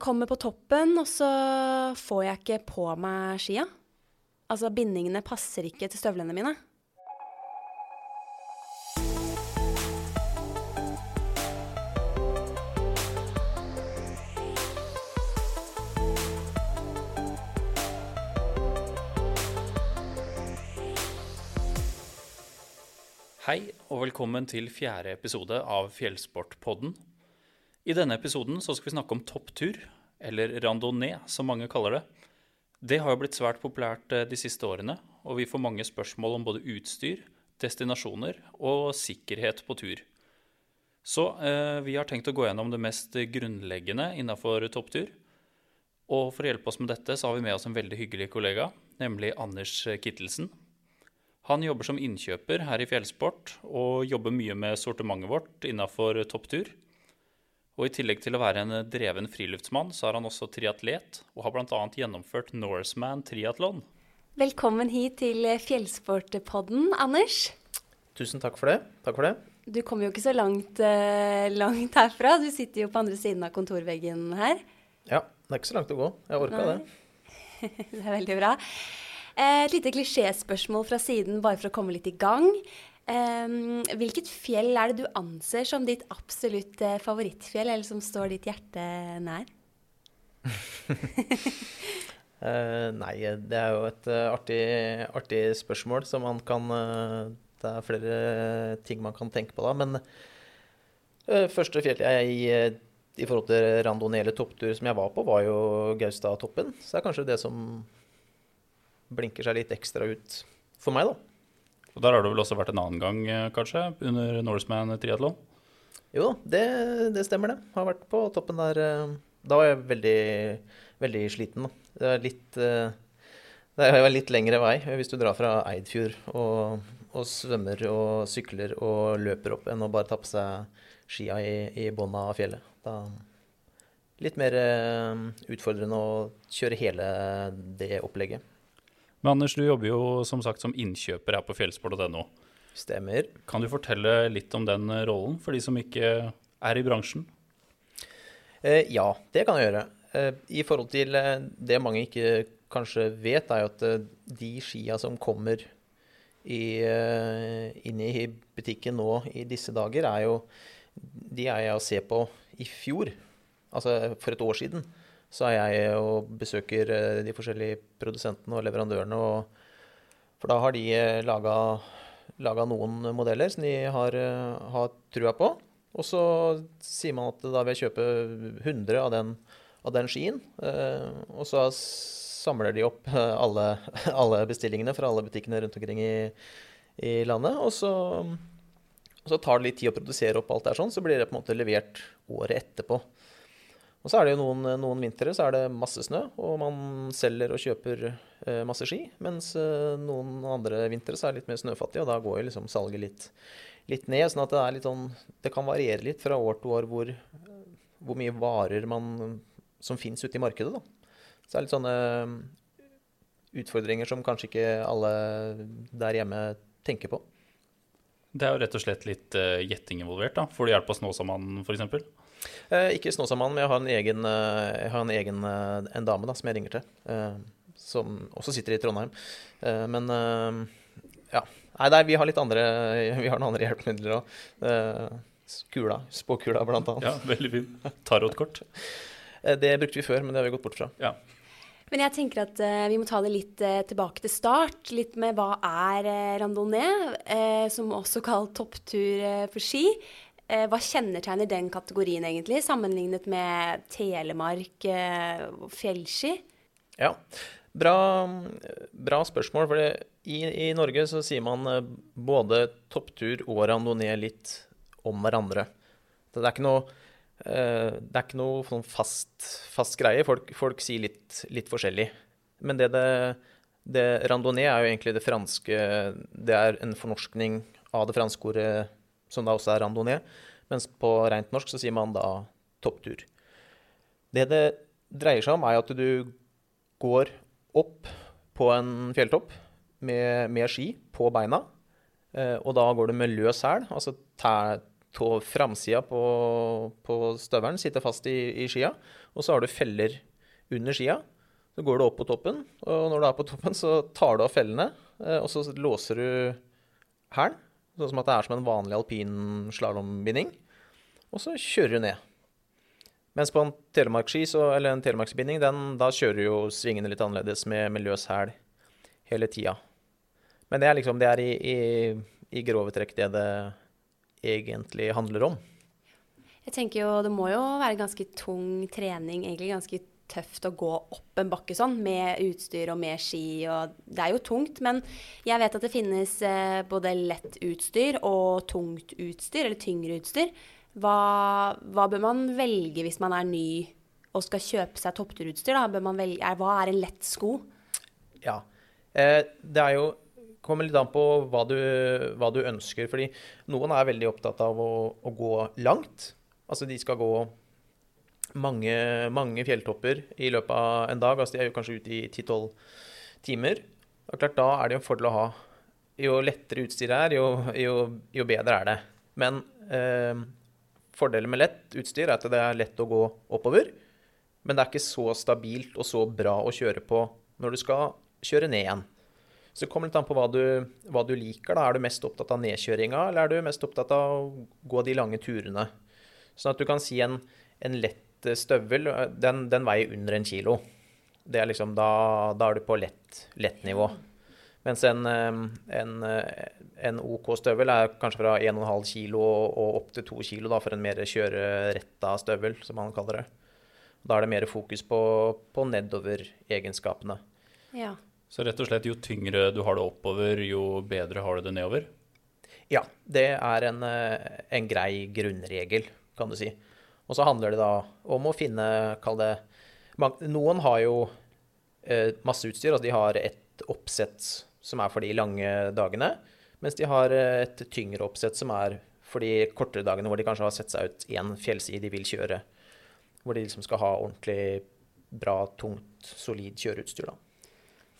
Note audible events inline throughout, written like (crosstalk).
kommer på toppen, og så får jeg ikke på meg skia. Altså, bindingene passer ikke til støvlene mine. Hei og velkommen til fjerde episode av Fjellsportpodden. I denne episoden så skal vi snakke om topptur, eller randonee som mange kaller det. Det har jo blitt svært populært eh, de siste årene, og vi får mange spørsmål om både utstyr, destinasjoner og sikkerhet på tur. Så eh, vi har tenkt å gå gjennom det mest grunnleggende innafor topptur. Og for å hjelpe oss med dette så har vi med oss en veldig hyggelig kollega, nemlig Anders Kittelsen. Han jobber som innkjøper her i Fjellsport og jobber mye med sortimentet vårt innafor topptur. Og I tillegg til å være en dreven friluftsmann, så er han også triatlet og har bl.a. gjennomført Norseman triatlon. Velkommen hit til Fjellsportpodden, Anders. Tusen takk for det. Takk for det. Du kommer jo ikke så langt, eh, langt herfra. Du sitter jo på andre siden av kontorveggen her. Ja, det er ikke så langt å gå. Jeg orka det. (laughs) det er veldig bra. Eh, Et lite klisjéspørsmål fra siden, bare for å komme litt i gang. Hvilket fjell er det du anser som ditt absolutt eh, favorittfjell, eller som står ditt hjerte nær? (laughs) Eh, nei, det er jo et eh, artig, artig spørsmål som man kan uh, Det er flere ting man kan tenke på da. Men uh, første fjell jeg i forhold til randonee topptur som jeg var på, var jo Gaustatoppen. Så det er kanskje det som blinker seg litt ekstra ut for meg, da. Og Der har du vel også vært en annen gang, eh, kanskje, under Norseman triatlon? Jo det, det stemmer det. Har vært på toppen der. eh, Da var jeg veldig, veldig sliten. Det er litt eh, Det er jo litt lengre vei hvis du drar fra Eidfjord og, og svømmer og sykler og løper opp, enn å bare ta på seg skia i, i bunnen av fjellet. Da Litt mer utfordrende å kjøre hele det opplegget. Men Anders, du jobber jo som sagt som innkjøper her på fjellsport.no. Stemmer. Kan du fortelle litt om den eh, rollen for de som ikke er i bransjen? Eh, ja, det kan jeg gjøre. Eh, I forhold til eh, det mange ikke kanskje vet, er jo at eh, de skia som kommer i, inn i butikken nå i disse dager, er jo De er jeg å se på i fjor. Altså for et år siden. Så er jeg og besøker eh, de forskjellige produsentene og leverandørene. Og, for da har de eh, laga, noen modeller som de har, eh, har trua på. Og så sier man at da vil jeg kjøpe 100 av den, av den skien. Og så samler de opp alle, (laughs) alle bestillingene fra alle butikkene rundt omkring i, i landet. Og så, og så tar det litt tid å produsere opp alt der sånn, så blir det på en måte levert året etterpå. Og så er det jo noen, noen vintre så er det masse snø, og man selger og kjøper eh, masse ski. Mens eh, noen andre vintre så er det litt mer snøfattig, og da går jo liksom salget litt, litt ned. Sånn at det er litt sånn Det kan variere litt fra år til år hvor, hvor mye varer man som fins ute i markedet, da. Så det er litt sånne eh, utfordringer som kanskje ikke alle der hjemme tenker på. Det er jo rett og slett litt eh, gjetting involvert. da. Får du hjelp av Snåsamannen f.eks.? Eh, ikke Snåsamannen, men jeg har en egen, eh, jeg har en, egen eh, en dame da, som jeg ringer til. Eh, som også sitter i Trondheim. Men eh, ja. Nei, nei, vi har litt andre (laughs) Vi har noen andre hjelpemidler òg. kula. Spåkula, blant annet. Ja, veldig fin. Tarotkort. (laughs) Det brukte vi før, men det har vi gått bort fra. Ja. Men jeg tenker at uh, vi må ta det litt uh, tilbake til start. Litt med hva er uh, randonee, eh, som også kalt topptur for ski. Eh, hva kjennetegner den kategorien egentlig, sammenlignet med telemark eh, og fjellski? Ja, bra, bra spørsmål. For i, i Norge så sier man eh, både topptur og randonee litt om hverandre. Det er ikke noe, eh, er ikke noe sånn fast, fast greie. Folk, folk sier litt, litt forskjellig. Men det, det, det randonee er jo egentlig det franske Det er en fornorskning av det franske ordet som da også er randonee. Mens på rent norsk så sier man da topptur. Det det dreier seg om, er at du går opp på en fjelltopp med, med ski på beina. Eh, og da går du med løs hæl, altså tær, tå framsida på, på støvelen sitter fast i, i skia, og så har du feller under skia. Så går du opp på toppen, og når du er på toppen, så tar du av fellene, eh, og så låser du hælen, sånn at det er som en vanlig alpin slalåmbinding, og så kjører du ned. Mens på en telemarksski, eller en telemarksbinding, den, da kjører du jo svingene litt annerledes med, med løs hæl hele tida. Men det er liksom, det er i, i, i grove trekk det det egentlig handler om. Jeg tenker jo det må jo være ganske tung trening, egentlig ganske tøft å gå opp en bakke sånn, med utstyr og med ski, og det er jo tungt, men jeg vet at det finnes eh, både lett utstyr og tungt utstyr, eller tyngre utstyr. Hva, hva bør man velge hvis man er ny og skal kjøpe seg toppturutstyr? Velge, hva er en lett sko? Ja. Eh, det er jo kommer litt an på hva du, hva du ønsker. Fordi noen er veldig opptatt av å, å gå langt. Altså de skal gå mange, mange fjelltopper i løpet av en dag. Altså de er jo kanskje ute i 10-12 timer. Og klart, da er det jo en fordel å ha Jo lettere utstyret er, jo, jo, jo bedre er det. Men eh, fordelen med lett utstyr er at det er lett å gå oppover. Men det er ikke så stabilt og så bra å kjøre på når du skal kjøre ned igjen. Så det kommer litt an på hva du, hva du liker. da. Er du mest opptatt av nedkjøringa, eller er du mest opptatt av å gå de lange turene? Sånn at du kan si en, en lett støvel, den, den veier under en kilo. Det er liksom, da, da er du på lett, lett nivå. Mens en, eh, en, eh, en OK støvel er kanskje fra 1,5 kilo og opp til 2 kilo da, for en mer kjøreretta støvel, som man kaller det. Da er det mer fokus på, på nedover-egenskapene. Ja. Så rett og slett jo tyngre du har det oppover, jo bedre har du det nedover? Ja, det er en, eh, en grei grunnregel, kan du si. Og så handler det da om å finne, kall det Noen har jo eh, masse utstyr, altså de har et oppsett som er for de lange dagene, mens de har eh, et tyngre oppsett som er for de kortere dagene hvor de kanskje har sett seg ut én fjellside de vil kjøre. Hvor de liksom skal ha ordentlig bra, tungt, solid kjøreutstyr, da.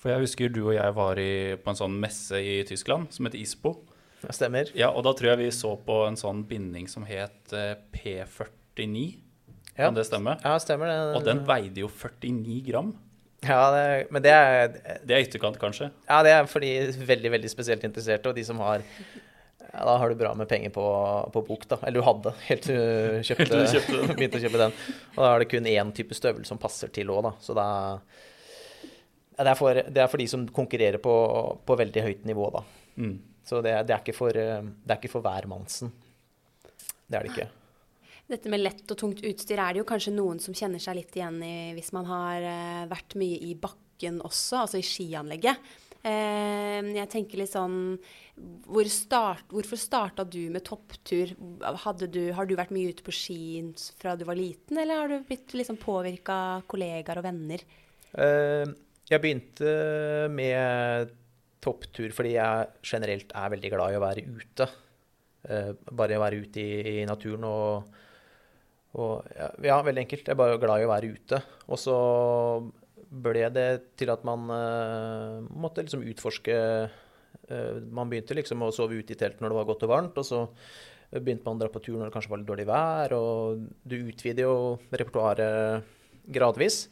For jeg husker du og jeg var i, på en sånn messe i Tyskland som het ISPO. Ja, stemmer. Ja, og da tror jeg vi så på en sånn binding som het eh, P40 49, ja. kan det stemme? Ja, stemmer det. Og den veide jo 49 gram. Ja, det, men det er Det er ytterkant, kanskje? Ja, det er for de veldig, veldig spesielt interesserte, og de som har ja, Da har du bra med penger på, på bok, da. Eller du hadde, helt til du kjøpte, (laughs) begynte å kjøpe den. Og da er det kun én type støvel som passer til òg, da. Så da ja, det, er for, det, er for, de som konkurrerer på, på veldig høyt nivå, da. Mm. Så det, det, er ikke for, eh, det er ikke for hvermannsen. Det er det ikke. Dette med lett og tungt utstyr er det jo kanskje noen som kjenner seg litt igjen i hvis man har eh, vært mye i bakken også, altså i skianlegget. Eh, jeg tenker litt sånn hvor start, Hvorfor starta du med topptur? Du, har du vært mye ute på ski fra du var liten, eller har du blitt liksom påvirka av kollegaer og venner? Eh, Jeg begynte med topptur fordi jeg generelt er veldig glad i å være ute. Bare å være ute i naturen og, og ja, veldig enkelt. Jeg er bare glad i å være ute. Og så ble det til at man uh, måtte liksom utforske uh, Man begynte liksom å sove ute i telt når det var godt og varmt, og så begynte man å dra på tur når det kanskje var litt dårlig vær, og du utvider jo repertoaret gradvis.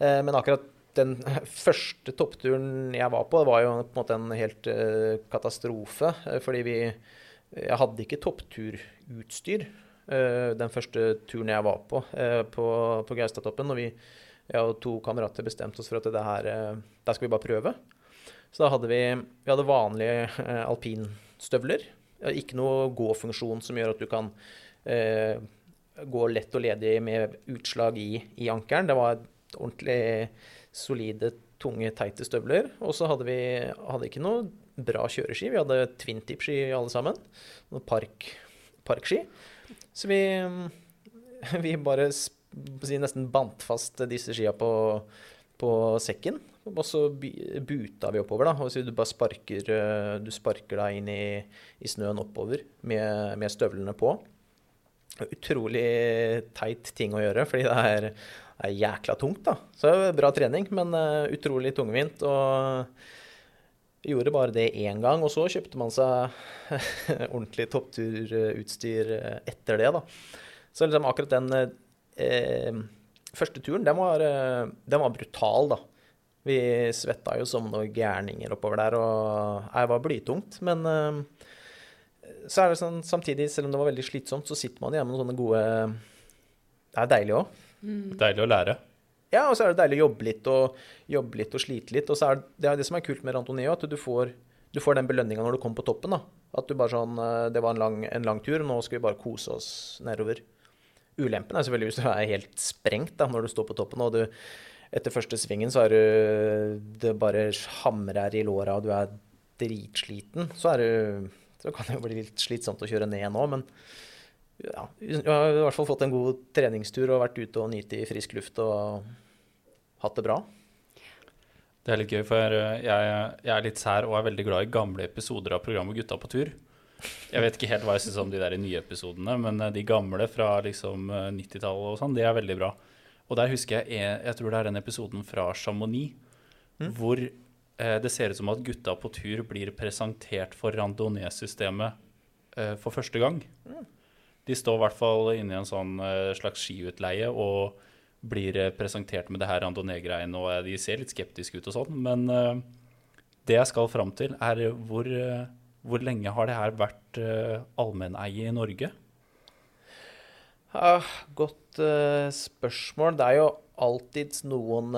Uh, Men akkurat den (laughs) første toppturen jeg var på, det var jo på en måte en helt katastrofe. Fordi vi Jeg hadde ikke toppturutstyr den første turen jeg var på eh, på, på Gaustatoppen. Og vi, jeg og to kamerater bestemte oss for at det her eh, Der skal vi bare prøve. Så da hadde vi Vi hadde vanlige eh, alpinstøvler. Eh, Ikke noe gåfunksjon som gjør at du kan eh, gå lett og ledig med utslag i, i ankelen. Det var ordentlig solide, tunge, teite støvler. Og så hadde vi hadde ikke noe bra kjøreski. Vi hadde twintip-ski alle sammen. Noen park, parkski. Så vi, (laughs) vi bare si, nesten bandt fast disse skia på, på sekken. Og så buta vi oppover, da. Og så du bare sparker, du sparker deg inn i, i snøen oppover med, med støvlene på. Utrolig teit ting å gjøre, fordi det er, er jækla tungt, da. Så det er bra trening, men eh, utrolig tungvint. Og Gjorde bare det én gang, og så kjøpte man seg (laughs) ordentlig toppturutstyr eh, etter det, da. Så liksom akkurat den eh, første turen, den var, eh, den var brutal, da. Vi svetta jo som noen gærninger oppover der, og det var blytungt. Men eh, så er det sånn samtidig, selv om det var veldig slitsomt, så sitter man igjen med noen sånne gode Det er deilig òg. Deilig å lære. Ja, og så er det deilig å jobbe litt og, jobbe litt og slite litt. Og så er det, det som er kult med Rantoneo, at du får, du får den belønninga når du kommer på toppen. da. At du bare sånn eh, Det var en lang, en lang tur, nå skal vi bare kose oss nedover. Ulempen er selvfølgelig hvis du er helt sprengt da, når du står på toppen, og du etter første svingen så er du Det bare hamrer i låra, og du er dritsliten. Så er du Så kan det jo bli litt slitsomt å kjøre ned nå, men ja, jeg har i hvert fall fått en god treningstur og vært ute og nytt i frisk luft og hatt det bra. Det er litt gøy, for jeg, jeg er litt sær og er veldig glad i gamle episoder av programmet Gutta på tur. Jeg vet ikke helt hva jeg syns om de der nye episodene, men eh, de gamle fra liksom 90-tallet og sånn, de er veldig bra. Og der husker jeg Jeg tror det er den episoden fra Chamonix hvor eh, det ser ut som at gutta på tur blir presentert for randonee-systemet eh, for første gang. De står i hvert fall inne i en sånn eh, slags skiutleie og blir eh, presentert med det her randonee-greiene, og eh, de ser litt skeptiske ut og sånn. Men uh, det jeg skal fram til, er hvor, uh, hvor lenge har det her vært uh, allmenneie i Norge? Ah, godt spørsmål. Det er jo alltids noen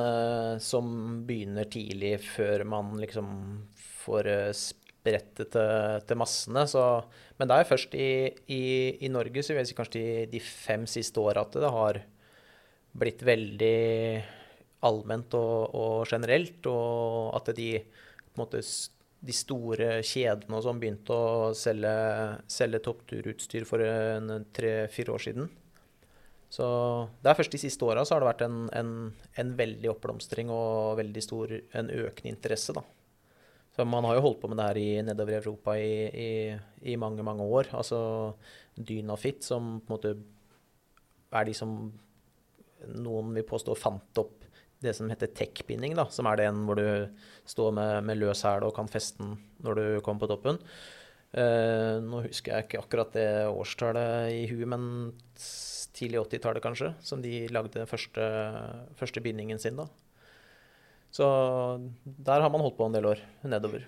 som begynner tidlig før man liksom får spredt det til, til massene. Så, men det er jo først i, i, i Norge, så vil jeg si kanskje de, de fem siste åra, at det har blitt veldig allment og, og generelt. Og at de, måte, de store kjedene og sånn begynte å selge, selge toppturutstyr for tre-fire år siden. Så det er først de siste åra har det vært en, en, en veldig oppblomstring og veldig stor, en økende interesse, da. Så man har jo holdt på med det her i, nedover i Europa i, i, i mange, mange år. Altså Dynafit, som på en måte er de som noen vil påstå fant opp det som heter tech-binding, som er den hvor du står med, med løs hæl og kan feste den når du kommer på toppen. Uh, nå husker jeg ikke akkurat det årstallet i huet, men tidlig 80-tallet kanskje, som de lagde den første, første bindingen sin da. Så der har man holdt på en del år nedover.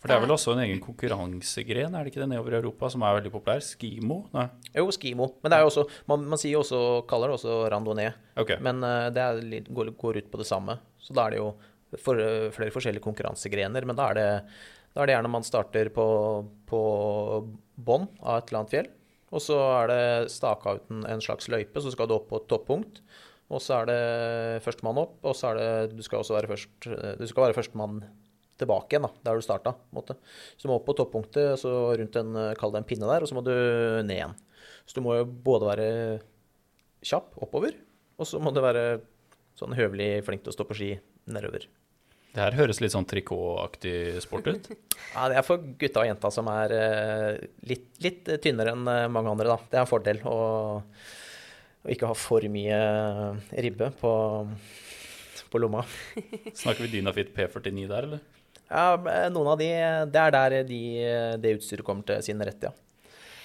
For det er vel også en egen konkurransegren, er det ikke det, nedover i Europa, som er veldig populær? Skimo? Nei. Jo, skimo. Men det er jo også, man, man sier også, kaller det også randonee. Okay. Men eh, det er går, går ut på det samme. Så da er det jo for, eh, flere forskjellige konkurransegrener. Men da er det, da er det gjerne man starter på, på bånn av et eller annet fjell. Og så er det staka ut en, slags løype, så skal du opp på et toppunkt. Og så er det førstemann opp, og så er det Du skal også være først eh, Du skal være førstemann tilbake igjen, da, der du starta. Så du må opp på toppunktet, så rundt en, kall det en pinne der, og så må du ned igjen. Så du må jo både være kjapp oppover, og så må du være sånn høvelig flink til å stå på ski nedover. Det her høres litt sånn trikotaktig sport ut. (laughs) Ja, det er for gutta og jenta som er eh, litt, litt tynnere enn eh, mange andre, da. Det er en fordel å, å ikke ha for mye ribbe på, på lomma. Snakker vi Dynafit P49 der, eller? Ja, noen av de Det er der de, det utstyret kommer til sin rett, ja.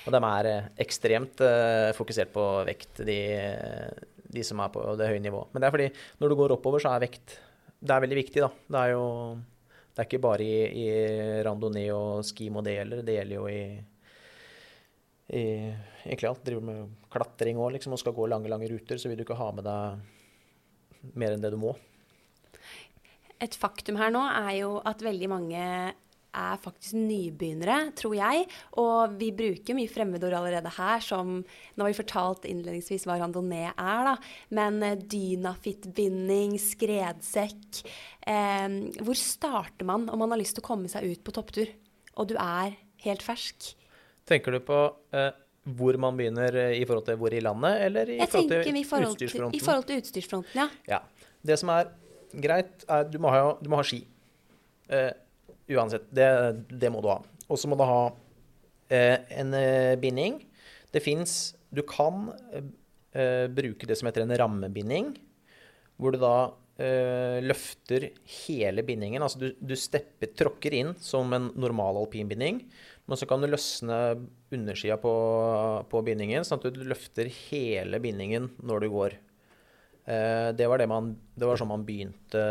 Og de er eh, ekstremt eh, fokusert på vekt, de, de som er på det høye nivået. Men det er fordi når du går oppover, så er vekt Det er veldig viktig, da. Det er jo Det er ikke bare i, i randonee og skimo det gjelder, det gjelder jo i i egentlig alt. Driver med klatring òg, liksom, og skal gå lange, lange ruter, så vil du ikke ha med deg mer enn det du må. Et faktum her nå er jo at veldig mange er faktisk nybegynnere, tror jeg. Og vi bruker mye fremmedord allerede her, som Nå har vi fortalt innledningsvis hva randonee er, da. Men dynafittbinding, dynafit-binding, skredsekk eh, Hvor starter man om man har lyst til å komme seg ut på topptur, og du er helt fersk? Tenker du på eh, hvor man begynner eh, i forhold til hvor i landet, eller i forhold til i forhold til, utstyrsfronten? i forhold til utstyrsfronten, ja. Ja. Det som er greit, er du må ha, du må ha ski. Eh, uansett. Det, det må du ha. Og så må du ha eh, en eh, binding. Det fins Du kan eh, bruke det som heter en rammebinding, hvor du da eh, løfter hele bindingen. Altså du, du stepper, tråkker inn som en normal alpinbinding, men så kan du løsne undersida på, på bindingen, sånn at du løfter hele bindingen når du går. Eh, det, var det, man, det var sånn man begynte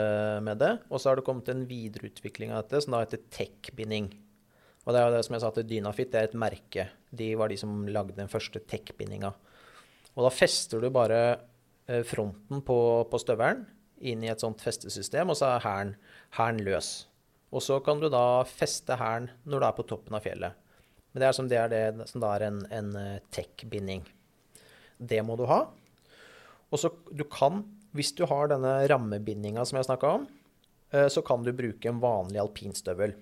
med det. Og så har det kommet en videreutvikling av dette som da heter tech-binding. Og det er jo det som jeg sa til Dynafit, det er et merke. De var de som lagde den første tech-bindinga. Og da fester du bare eh, fronten på, på støvelen inn i et sånt festesystem, og så er hæren løs. Og så kan du da feste hæren når du er på toppen av fjellet. Men det er som det, er det som da er en, en eh, tech-binding. Det må du ha. Og så du kan, hvis du har denne rammebindinga som jeg snakka om, eh, så kan du bruke en vanlig alpinstøvel.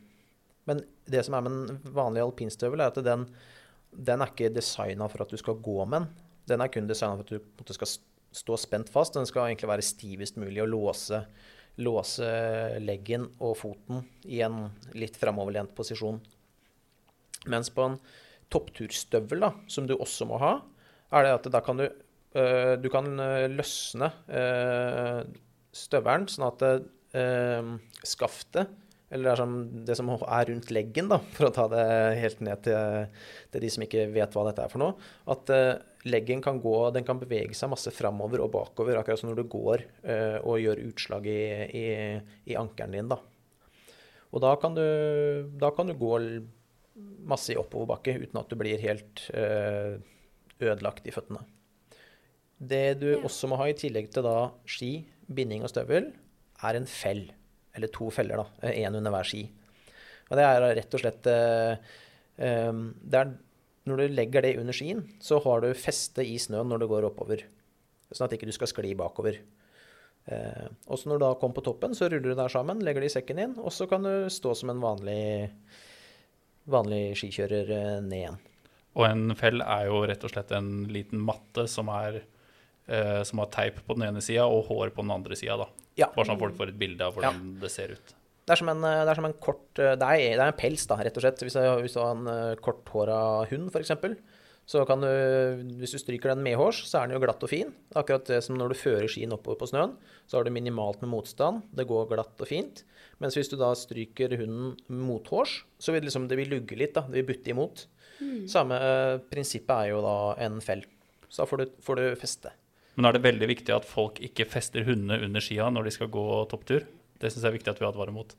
Men det som er med en vanlig alpinstøvel, er at den, den er ikke designa for at du skal gå med den. Den er kun designa for at du skal stå spent fast. Den skal egentlig være stivest mulig og låse låse leggen og foten i en litt framoverlent posisjon. Mens på en toppturstøvel, da, som du også må ha, er det at da kan du, du kan øh, løsne øh, støvelen sånn at skaftet eller det, som, er rundt leggen, da, for å ta det helt ned til, til, de som ikke vet hva dette er for noe, at leggen kan gå, den kan bevege seg masse framover og bakover, akkurat som når du går og gjør utslag i, i, i, ankelen din. Da. Og da kan, du, da kan du gå masse i oppoverbakke uten at du blir helt ødelagt i føttene. Det du ja. også må ha i tillegg til da ski, binding og støvel, er en fell. Eller to feller, da. Én under hver ski. Og det er rett og slett um, det er, Når du legger det under skien, så har du feste i snøen når du går oppover. Sånn at ikke du skal skli bakover. Uh, og så når du da kommer på toppen, så ruller du der sammen, legger det i sekken din, og så kan du stå som en vanlig, vanlig skikjører ned igjen. Og en fell er jo rett og slett en liten matte som, er, uh, som har teip på den ene sida og hår på den andre sida. Ja. Bare sånn at folk får et bilde av hvordan ja. det ser ut. Det er som en, det er som en kort eh, det er, det er, en pels, da, rett og slett. Hvis, jeg, hvis du har en eh, korthåra hund, f.eks., så kan du, hvis du stryker den medhårs, så er den jo glatt og fin. Akkurat det som når du fører skien oppover på snøen, så har du minimalt med motstand. Det går glatt og fint. Mens hvis du da stryker hunden mothårs, så vil liksom, det vil lugge litt. da, Det vil butte imot. Mm. Samme eh, prinsippet er jo da en fell. Så da får du, får du feste. Men er det veldig viktig at folk ikke fester hundene under skia når de skal gå topptur? Det syns jeg er viktig at vi advarer mot.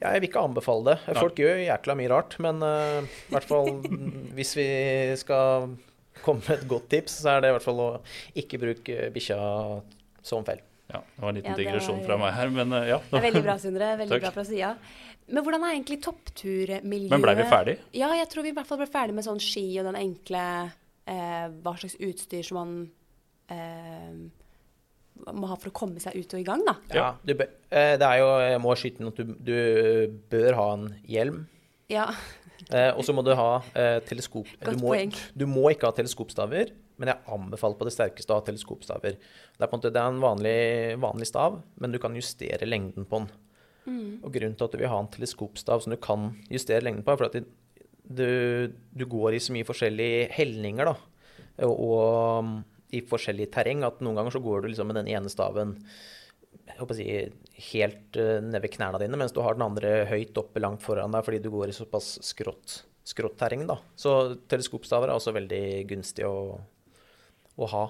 Ja, jeg vil ikke anbefale det. Folk ja. gjør jækla mye rart. Men uh, i hvert fall (laughs) hvis vi skal komme med et godt tips, så er det i hvert fall å ikke bruke bikkja som fell. Ja, det var en liten ja, digresjon fra meg her, men uh, ja. Det er veldig bra, Sindre. (laughs) Veldig Takk. bra fra sida. Men hvordan er egentlig toppturmiljøet? Men blei vi ferdig? Ja, jeg tror vi i hvert fall ble ferdig med sånn ski og den enkle eh, Hva slags utstyr som man eh, må ha for å komme seg ut og i gang, da. Ja, bør, eh, det er jo Jeg må skyte inn at du, du, bør ha en hjelm. Ja. Eh, og så må du ha eh, teleskop... Godt du må, poeng. Du må ikke ha teleskopstaver, men jeg anbefaler på det sterkeste å ha teleskopstaver. Det er, på en, måte, det er en vanlig, vanlig, stav, men du kan justere lengden på den. Mm. Og grunnen til at du vil ha en teleskopstav som du kan justere lengden på, er fordi du, du, går i så mye forskjellige helninger, da. Og, og i forskjellig terreng. At noen ganger så går du liksom med den ene staven jeg håper å si, helt uh, ned ved knærne dine, mens du har den andre høyt oppe langt foran deg fordi du går i såpass skrått, skrått terreng. da. Så teleskopstaver er også veldig gunstig å, å ha.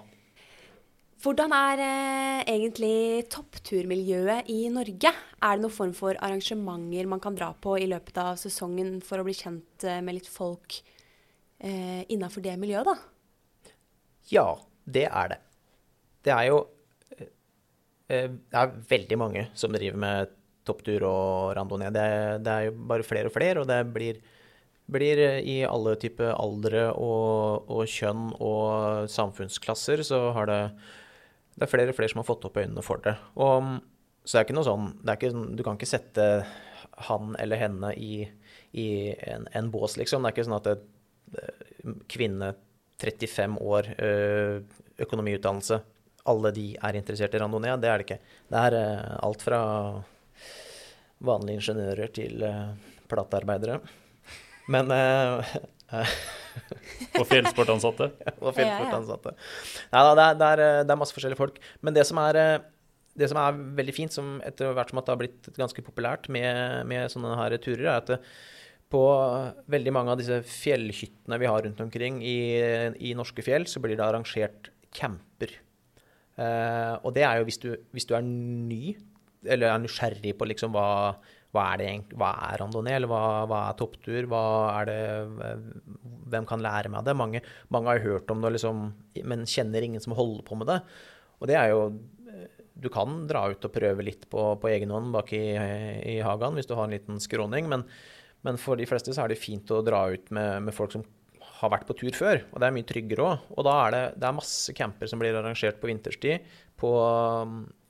Hvordan er eh, egentlig toppturmiljøet i Norge? Er det noen form for arrangementer man kan dra på i løpet av sesongen for å bli kjent eh, med litt folk eh, innafor det miljøet, da? Ja, det er det. Det er jo eh, Det er veldig mange som driver med topptur og randonee. Det, det, er jo bare flere og flere, og det blir, blir i alle typer aldre og, og, kjønn og samfunnsklasser, så har det Det er flere og flere som har fått opp øynene for det. Og, så det er ikke noe sånn ikke, Du kan ikke sette han eller henne i, i en, en, bås, liksom. Det er ikke sånn at det, kvinne 35 år, eh, økonomiutdannelse. Alle de er interessert i randonee. Det er det ikke. Det er eh, alt fra vanlige ingeniører til eh, platearbeidere. Men (laughs) Og fjellsportansatte. og fjellsportansatte. Nei da, det, det, det, er masse forskjellige folk. Men det som er, det som er veldig fint, som etter hvert som at det har blitt ganske populært med, med sånne her turer, er at det, på veldig mange av disse fjellhyttene vi har rundt omkring i, i norske fjell, så blir det arrangert camper. Uh, og det er jo hvis du, hvis du, er ny, eller er nysgjerrig på liksom hva, hva er det egentlig, hva er randonee, eller hva, hva, er topptur, hva er det, hvem kan lære meg det? Mange, mange har hørt om det, liksom, men kjenner ingen som holder på med det. Og det er jo Du kan dra ut og prøve litt på, på egen hånd bak i, i hagen hvis du har en liten skråning, men men for de fleste så er det fint å dra ut med, med folk som har vært på tur før, og det er mye tryggere òg. Og da er det, det er masse camper som blir arrangert på vinterstid. På,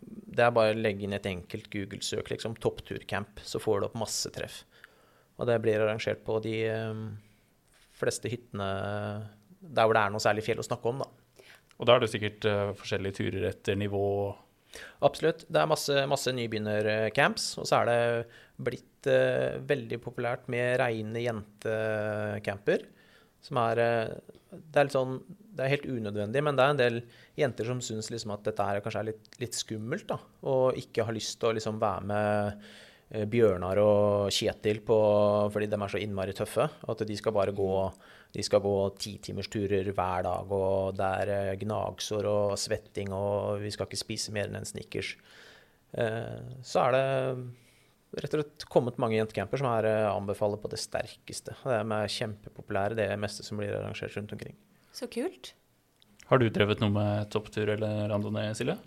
det er bare å legge inn et enkelt Google-søk, liksom 'toppturcamp', så får du opp masse treff. Og det blir arrangert på de um, fleste hyttene der hvor det er noe særlig fjell å snakke om, da. Og da er det sikkert uh, forskjellige turer etter nivå? Absolutt. Det er masse, masse nybegynnercamps, og så er det blitt uh, veldig populært med reine jentecamper. Som er uh, Det er litt sånn Det er helt unødvendig, men det er en del jenter som syns liksom at dette her kanskje er litt, litt skummelt, da. Og ikke har lyst til å liksom være med uh, Bjørnar og Kjetil på, fordi de er så innmari tøffe. At de skal bare gå de skal gå titimersturer hver dag, og det er gnagsår og svetting, og vi skal ikke spise mer enn en Snickers. Så er det rett og slett kommet mange jentecamper som er eh, anbefaler på det sterkeste. De er kjempepopulære, det meste som blir arrangert rundt omkring. Så kult. Har du drevet noe med topptur eller randonee, Silje?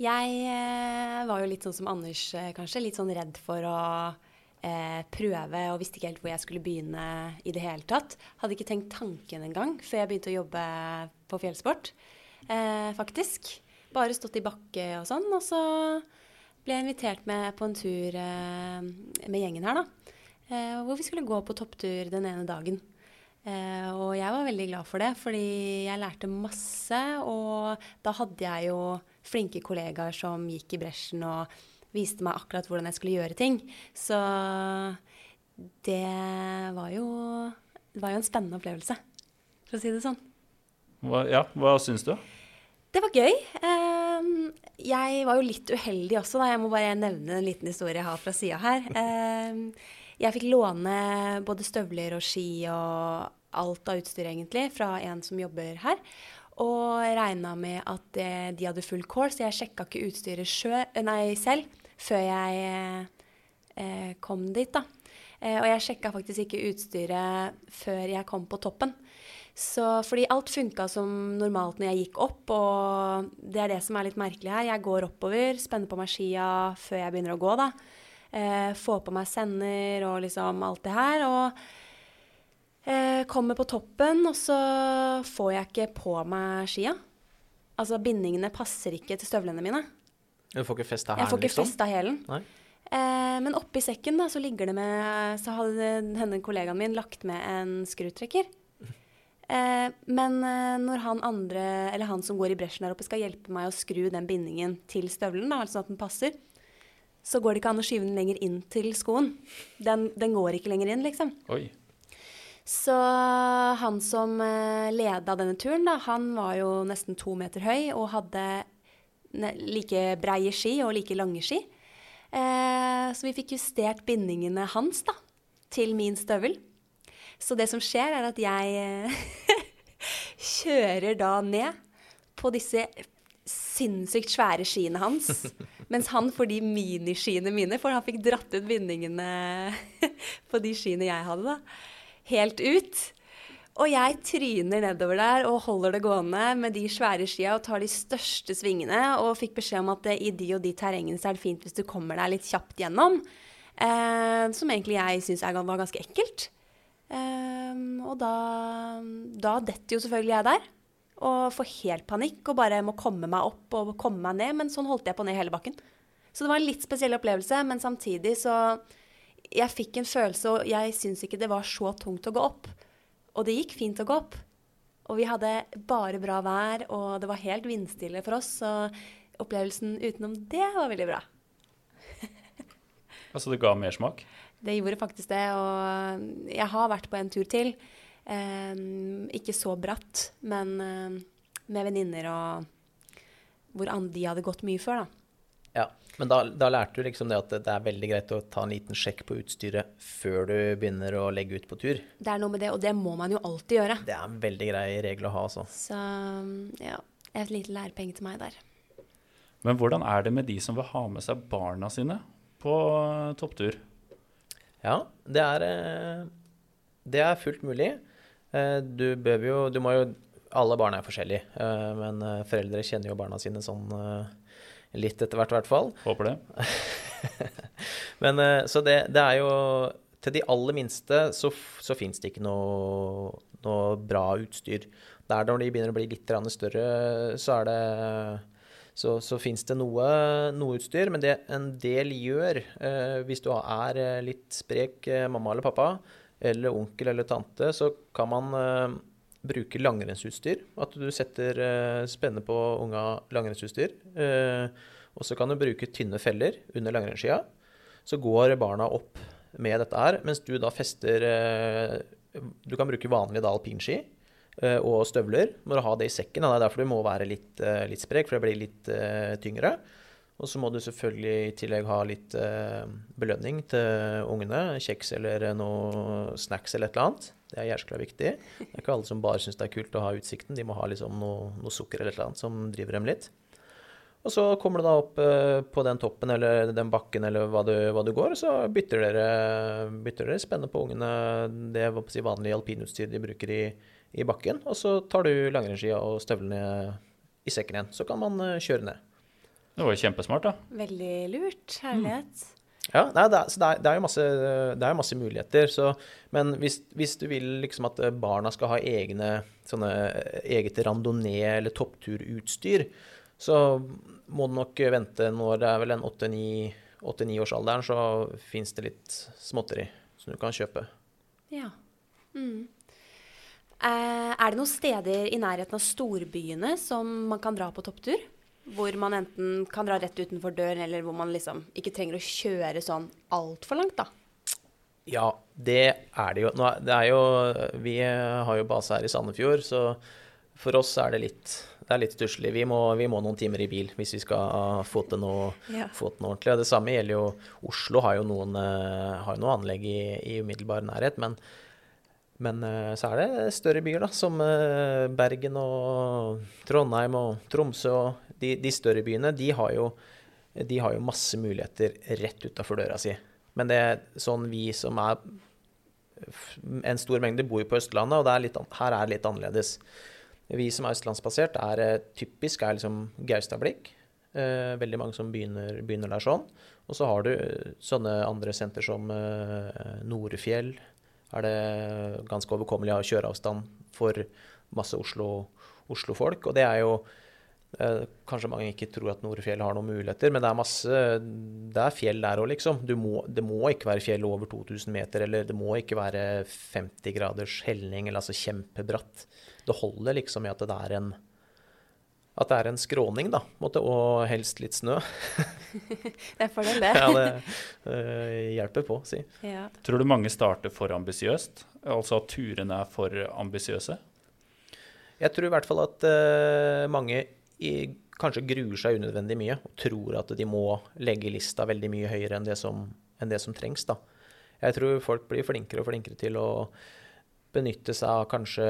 Jeg eh, var jo litt sånn som Anders, eh, kanskje. Litt sånn redd for å eh, prøve og visste ikke helt hvor jeg skulle begynne i det hele tatt. Hadde ikke tenkt tanken engang før jeg begynte å jobbe på fjellsport, eh, faktisk. Bare stått i bakke og sånn. Og så ble invitert med på en tur eh, med gjengen her, da. Eh, hvor vi skulle gå på topptur den ene dagen. Eh, og jeg var veldig glad for det, fordi jeg lærte masse. Og da hadde jeg jo flinke kollegaer som gikk i bresjen og viste meg akkurat hvordan jeg skulle gjøre ting. Så det var jo, det var jo en spennende opplevelse, for å si det sånn. Hva, ja, hva syns du? Det var gøy. Ehm, jeg var jo litt uheldig også, da. Jeg må bare nevne en liten historie jeg har fra sida her. Jeg fikk låne både støvler og ski og alt av utstyr, egentlig, fra en som jobber her. Og regna med at de hadde full course. Jeg sjekka ikke utstyret sjø, nei, selv før jeg eh, kom dit, da. Eh, og jeg sjekka faktisk ikke utstyret før jeg kom på toppen. Så, fordi alt funka som normalt når jeg gikk opp, og det er det som er litt merkelig her. Jeg går oppover, spenner på meg skia før jeg begynner å gå, da. Eh, får på meg sender og liksom alt det her. Og eh, kommer på toppen, og så får jeg ikke på meg skia. Altså bindingene passer ikke til støvlene mine. Du får ikke festa hælen? Jeg får ikke liksom? festa hælen. Eh, men oppi sekken da, så ligger det med Så hadde denne kollegaen min lagt med en skrutrekker. Eh, men eh, når han andre, eller han som går i bresjen der oppe, skal hjelpe meg å skru den bindingen til støvelen, da, sånn at den passer, så går det ikke an å skyve den lenger inn til skoen. Den, den går ikke lenger inn, liksom. Oi. Så han som eh, leda denne turen, da, han var jo nesten to meter høy og hadde like breie ski og like lange ski. Eh, så vi fikk justert bindingene hans da, til min støvel. Så det som skjer, er at jeg eh, (laughs) kjører da ned på disse sinnssykt svære skiene hans. Mens han får de miniskiene mine, for han fikk dratt ut bindingene (laughs) på de skiene jeg hadde, da. Helt ut. Og jeg tryner nedover der og holder det gående med de svære skia og tar de største svingene. Og fikk beskjed om at eh, i de og de terrengene så er det fint hvis du kommer deg litt kjapt gjennom. Eh, som egentlig jeg syns var ganske ekkelt. Eh, og da, da detter jo selvfølgelig jeg der. Og får helt panikk og bare må komme meg opp og komme meg ned. Men sånn holdt jeg på ned hele bakken. Så det var en litt spesiell opplevelse, men samtidig så Jeg fikk en følelse, og jeg syns ikke det var så tungt å gå opp. Og det gikk fint å gå opp. Og vi hadde bare bra vær, og det var helt vindstille for oss. Så opplevelsen utenom det var veldig bra. (laughs) Altså det ga mersmak? Det gjorde faktisk det. Og jeg har vært på en tur til. Eh, ikke så bratt, men eh, med venninner og hvor de hadde gått mye før, da. Ja, men da, da lærte du liksom det at det er veldig greit å ta en liten sjekk på utstyret før du begynner å legge ut på tur. Det er noe med det, og det må man jo alltid gjøre. Det er en veldig grei regel å ha, altså. Så ja, et lite lærepenge til meg der. Men hvordan er det med de som vil ha med seg barna sine på topptur? Ja, det er, eh, det er fullt mulig. Eh, Du bør jo Du må jo Alle barn er forskjellige, eh, men foreldre kjenner jo barna sine sånn litt etter hvert, i hvert fall. Håper det. (laughs) Men så det, det er jo Til de aller minste så, så fins det ikke noe, noe bra utstyr. Der når de begynner å bli litt større, så er det så, så fins det noe, noe utstyr, men det en del gjør, eh, hvis du er eh, litt sprek eh, mamma eller pappa, eller onkel eller tante, så kan man eh, bruke langrennsutstyr. At du setter eh, spenne på unga langrennsutstyr. Eh, og så kan du bruke tynne feller under langrennsskia. Så går barna opp med dette her, mens du da fester Du kan bruke vanlige alpinski og støvler Må du ha det i sekken. Det er derfor du må være litt, eh, litt sprek, for det blir litt eh, tyngre. Og så må du selvfølgelig i tillegg ha litt eh, belønning til ungene. Kjeks eller noe snacks eller et eller annet. Det er jæskla viktig. Det er ikke alle som bare syns det er kult å ha utsikten. De må ha liksom noe, noe sukker eller et eller annet som driver dem litt. Og så kommer du da opp eh, på den toppen eller den bakken eller hva du, hva du går, og så bytter dere, bytter dere spenne på ungene det si, vanlige alpinutstyret de bruker i, i bakken, og så tar du langrennsskia og støvlene i sekken igjen. Så kan man eh, kjøre ned. Det var jo kjempesmart, da. Veldig lurt. Herlighet. Ja, nei, det, er, så det, er, det er jo masse, det er jo masse muligheter. Så, men hvis, hvis du vil liksom at barna skal ha egne, sånne, eget randonee- eller toppturutstyr, så må du nok vente når det er vel en 8-9-årsalderen, så fins det litt småtteri som du kan kjøpe. Ja. Mm. Eh, er det noen steder i nærheten av storbyene som man kan dra på topptur? Hvor man enten kan dra rett utenfor døren, eller hvor man liksom ikke trenger å kjøre sånn altfor langt, da? Ja, det er det jo. Nå, det er jo vi har jo base her i Sandefjord, så for oss er det litt, det er litt stusslig. Vi, må- vi må noen timer i bil hvis vi skal få til noe, Ja. få til noe ordentlig. Og det samme gjelder jo Oslo har jo noen, eh, har jo noen anlegg i, i umiddelbar nærhet, men, men eh, så er det større byer, da, som eh, Bergen og Trondheim og Tromsø og de, de større byene, de har jo de har jo masse muligheter rett utafor døra si. Men det er sånn vi som er en stor mengde, bor jo på Østlandet, og er litt, her er det litt annerledes. Vi som er østlandsbasert, er eh, typisk er liksom Gaustablikk. Veldig mange som begynner, begynner der sånn. Og så har du sånne andre senter som Norefjell. Er det ganske overkommelig av kjøreavstand for masse Oslo- Oslo-folk. og det er jo Eh, kanskje mange ikke tror at Norefjell har noen muligheter, men det er masse Det er fjell der òg, liksom. Må, det må ikke være fjell over 2000 meter, eller det må ikke være 50 graders helning, eller altså kjempebratt. Det holder liksom i at det er en at det er en skråning, da, på måte, og helst litt snø. (laughs) Det er fordel, det. (laughs) Ja, det eh, hjelper på, si. Ja. Tror du mange starter for ambisiøst? Altså at turene er for ambisiøse? Jeg tror i hvert fall at eh, mange i, kanskje gruer seg unødvendig mye og tror at de må legge lista veldig mye høyere enn det som, enn det som trengs. Da. Jeg tror folk blir flinkere og flinkere til å benytte seg av kanskje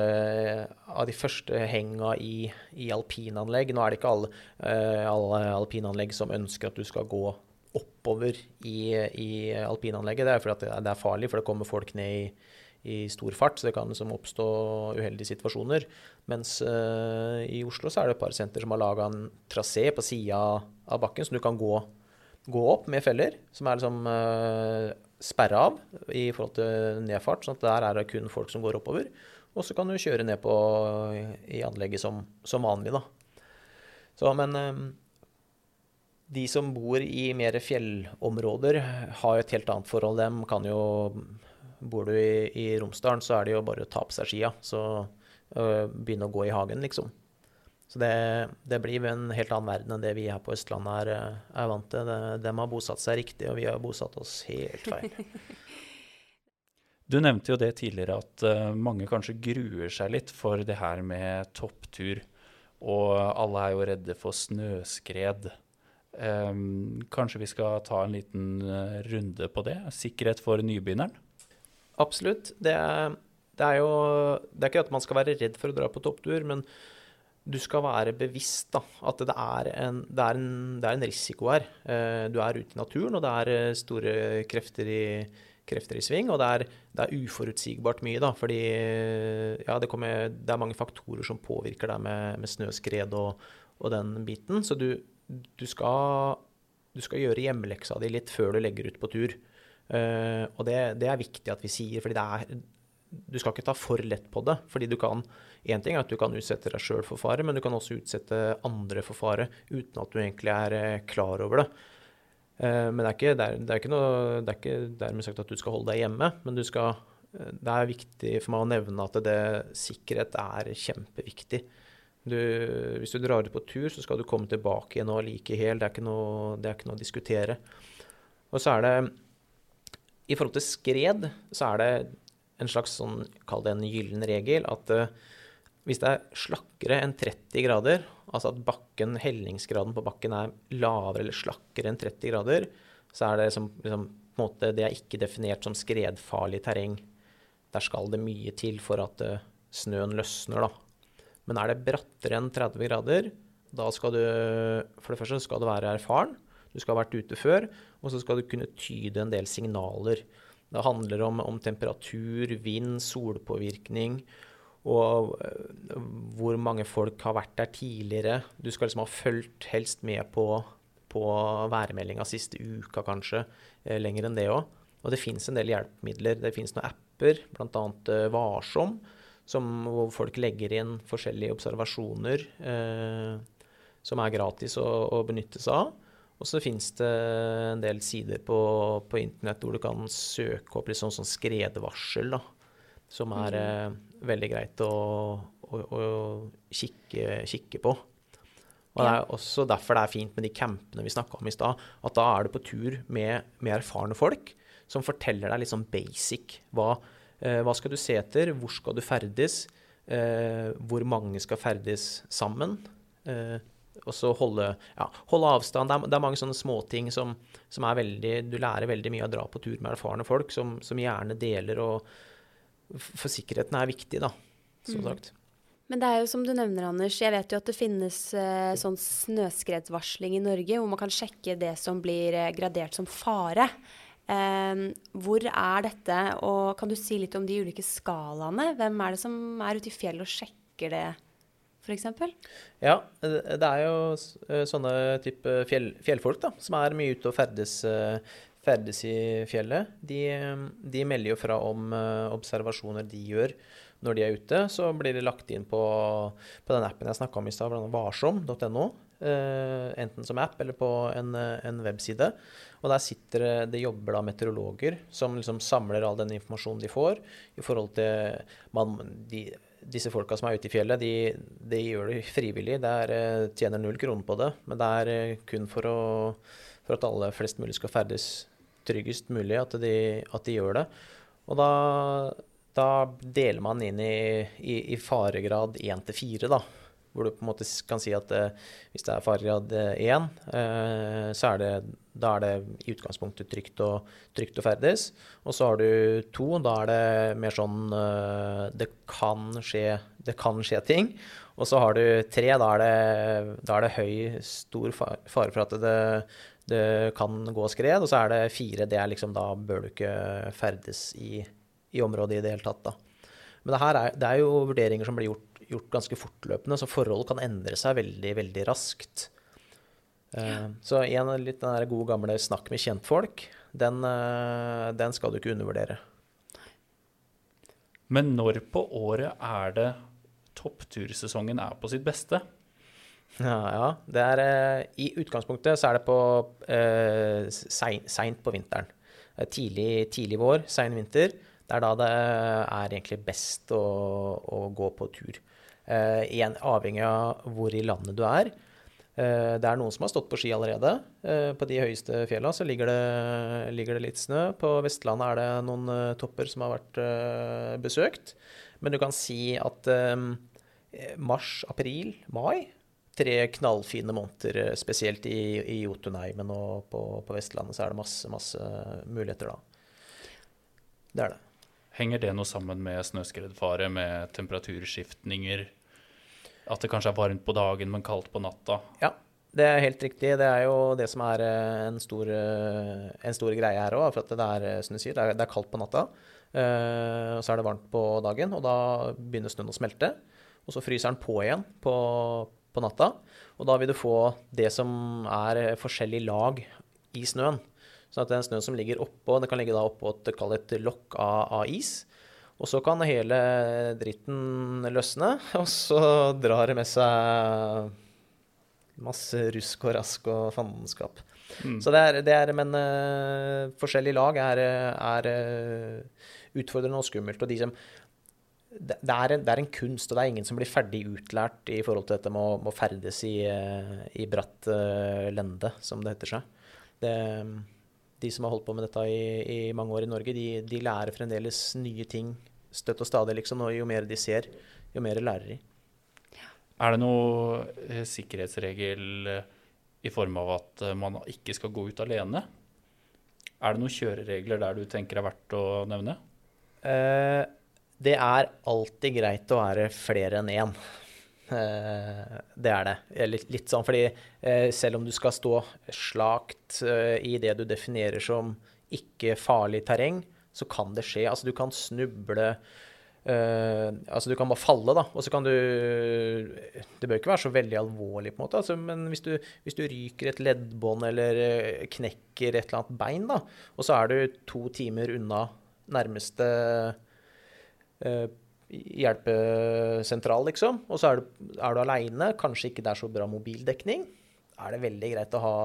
av de første henga i, i alpinanlegg. Nå er det ikke alle, eh, alle alpinanlegg som ønsker at du skal gå oppover i, i alpinanlegget. Det er fordi det er farlig, for det kommer folk ned i, i stor fart, så det kan liksom oppstå uheldige situasjoner. Mens uh, i Oslo så er det et par senter som har laga en trasé på sida av bakken, som du kan gå, gå opp med feller, som er liksom uh, sperra av i forhold til nedfart. sånn at der er det kun folk som går oppover. Og så kan du kjøre ned på i anlegget som, som vanlig, da. Så, men eh, de som bor i mer fjellområder, har jo et helt annet forhold. Dem kan jo Bor du i, i Romsdalen, så er det jo bare å ta på seg skia. Så øh, begynne å gå i hagen, liksom. Så det, det blir en helt annen verden enn det vi her på Østlandet er, øh, er vant til. De, de, har bosatt seg riktig, og vi har bosatt oss helt feil. Du nevnte jo det tidligere at eh, mange kanskje gruer seg litt for det her med topptur. Og alle er jo redde for snøskred. Um, kanskje vi skal ta en liten eh, runde på det? Sikkerhet for nybegynneren? Absolutt. Det er, det er jo Det er ikke at man skal være redd for å dra på topptur, men du skal være bevisst da, at det er en, det er en, det er en risiko her. Eh, du er ute i naturen, og det er eh, store krefter i, krefter i sving. Og det er, det er uforutsigbart mye, da, fordi ja, det, kommer, det, er mange faktorer som påvirker deg med, med snøskred og, og, den biten. Så du, du, skal, du skal gjøre hjemmeleksa di litt før du legger ut på tur. Og det, er viktig at vi sier, fordi det er Du skal ikke ta for lett på det. fordi du kan Én ting er at du kan utsette deg sjøl for fare, men du kan også utsette andre for fare uten at du egentlig er eh, klar over det. Uh, men det er, ikke, det, er, det er ikke, noe, det er ikke dermed sagt at du skal holde deg hjemme, men skal det er viktig for meg å nevne at det, sikkerhet er kjempeviktig. Du, hvis du drar ut på tur, så skal du komme tilbake igjen og like hel. Det er ikke noe, det er ikke noe å diskutere. Og så er det I forhold til skred så er det en slags sånn, kall det en gyllen regel, at uh, hvis det er slakkere enn 30 grader, altså at bakken, hellingsgraden på bakken er lavere eller slakkere enn 30 grader, så er det som, liksom, en måte, det er ikke definert som skredfarlig terreng. Der skal det mye til for at uh, snøen løsner, da. Men er det brattere enn 30 grader, da skal du For det første skal du være erfaren. Du skal ha vært ute før, og så skal du kunne tyde en del signaler. Det handler om, om temperatur, vind, solpåvirkning og uh, hvor mange folk har vært der tidligere. Du skal liksom ha fulgt helst med på, på værmeldinga siste uka, kanskje. Eh, lenger enn det òg. Og det fins en del hjelpemidler. Det fins noen apper, bl.a. Uh, Varsom som, hvor folk legger inn forskjellige observasjoner eh, som er gratis å, å benytte seg av. Og så finnes det en del sider på, på internett hvor du kan søke opp litt sånn, sånn skredvarsel, da, som er eh, veldig greit å, å, å kikke, kikke, på. Og Det er også derfor det er fint med de campene vi snakka om i stad. At da er du på tur med, med erfarne folk som forteller deg litt sånn basic hva Eh, hva skal du se etter? Hvor skal du ferdes? Eh, hvor mange skal ferdes sammen? Eh, og så holde, ja, holde avstand. Det er, det er, mange sånne småting som, som er veldig Du lærer veldig mye av å dra på tur med erfarne folk, som, som gjerne deler og For sikkerheten er viktig, da, som mm. sagt. Men det er jo som du nevner, Anders, jeg vet jo at det finnes eh, sånn snøskredvarsling i Norge, hvor man kan sjekke det som blir gradert som fare. Eh, hvor er dette, og kan du si litt om de ulike skalaene? Hvem er det som er ute i fjellet og sjekker det, f.eks.? Ja, det er jo eh, sånne type fjell, fjellfolk da, som er mye ute og ferdes, eh, ferdes i fjellet. De, de, melder jo fra om eh, observasjoner de gjør når de er ute. Så blir det lagt inn på, på den appen jeg snakka om i stad, varsom.no. Enten som app eller på en, en webside. Og der sitter det jobber da meteorologer som liksom samler all den informasjonen de får i forhold til man, de, disse folka som er ute i fjellet, de, de gjør det frivillig. Er, eh, tjener null kroner på det. Men det er eh, kun for, å, for, at alle flest mulig skal ferdes tryggest mulig, at de, at de gjør det. Og da, da, deler man inn i, i, i faregrad 1 til 4, da. Hvor du på en måte kan si at eh, hvis det er faregrad 1, eh, så er det, da er det i utgangspunktet trygt, og, trygt å ferdes. Og så har du to, da er det mer sånn eh, det, kan skje, det kan skje ting. Og så har du tre, da er det, da er det høy, stor fare for at det, det kan gå skred. Og så er det fire, det er liksom da bør du ikke ferdes i, i området i det hele tatt, da. Men det, er, det er jo vurderinger som blir gjort gjort ganske fortløpende, så forhold kan endre seg veldig, veldig raskt. Ja. Eh, så igjen litt den der gode gamle snakk med kjentfolk, den, eh, den skal du ikke undervurdere. Men når på året er det topptursesongen er på sitt beste? Ja, ja. Det er, eh, I utgangspunktet så er det på eh, seint på vinteren. Tidlig, tidlig vår, sein vinter. Det er da det er egentlig best å, å gå på tur. Uh, igjen avhengig av hvor i landet du er. Uh, det er noen som har stått på ski allerede. Uh, på de høyeste fjella så ligger det, ligger det, litt snø. På Vestlandet er det noen topper som har vært besøkt. Men du kan si at mars, april, mai tre knallfine måneder, spesielt i, i Jotunheimen og på, på Vestlandet, så er det masse, masse muligheter da. Det er det. Henger det noe sammen med snøskredfare, med temperaturskiftninger? At det kanskje er varmt på dagen, men kaldt på natta? Ja, det er helt riktig. Det er jo det som er eh, en stor, eh, en stor greie her òg. For det er, eh, som du sier, er, det er kaldt på natta. og så er det varmt på dagen, og da begynner snøen å smelte. Og så fryser den på igjen på, på natta. Og da vil du få det som er forskjellige lag i snøen. Sånn at den snøen som ligger oppå, det kan ligge da oppå et, et lokk av, av, is. Og så kan hele dritten løsne, (laughs) og så drar det med seg masse rusk og rask og fandenskap. Mm. Så det er, det er Men uh, forskjellige lag er, er uh, utfordrende og skummelt. Og de som det, er en, det, er en, kunst, og det er ingen som blir ferdig utlært i forhold til dette med å, med å ferdes i, uh, i bratt lende, som det heter seg. Det, de som har holdt på med dette i, i mange år i Norge, de, de, lærer fremdeles nye ting støtt og stadig, liksom. Og jo mer de ser, jo mer lærer de. Er det noe eh, sikkerhetsregel eh, i form av at eh, man ikke skal gå ut alene? Er det noen kjøreregler der du tenker er verdt å nevne? Eh, det er alltid greit å være flere enn én. Eh, det er det. Litt, litt sånn fordi eh, selv om du skal stå slakt i det du definerer som ikke farlig terreng, så kan det skje. Altså du kan snuble altså Du kan bare falle, da. Og så kan du Det bør ikke være så veldig alvorlig, på en måte. Altså, men hvis du, hvis du, ryker et leddbånd eller eh, knekker et eller annet bein, da, og så er du to timer unna nærmeste uh, hjelpesentral, liksom, og så er du, er du aleine, kanskje ikke det er så bra mobildekning, er det veldig greit å ha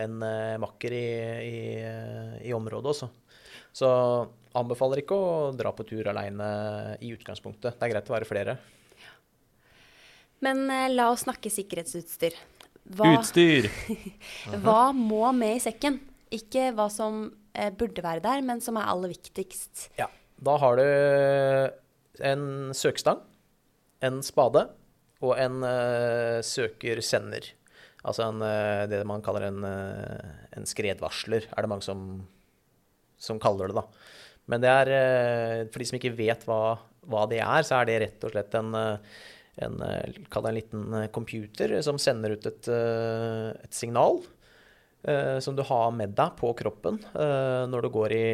en uh, makker i, i, i området også. Så anbefaler ikke å dra på tur aleine i utgangspunktet. Det er greit å være flere. Men eh, la oss snakke sikkerhetsutstyr. Hva, (laughs) Utstyr! hva må med i sekken? Ikke hva som eh, burde være der, men som er aller viktigst. Ja, Da har du en søkestang, en spade og en uh, søker-sender. Altså en, uh, det man kaller en, uh, en skredvarsler, er det mange som som kaller det, da. Men det er, for de som ikke vet hva, hva det er, så er det rett og slett en, en, en liten computer som sender ut et, et signal. Som du har med deg på kroppen når du går i,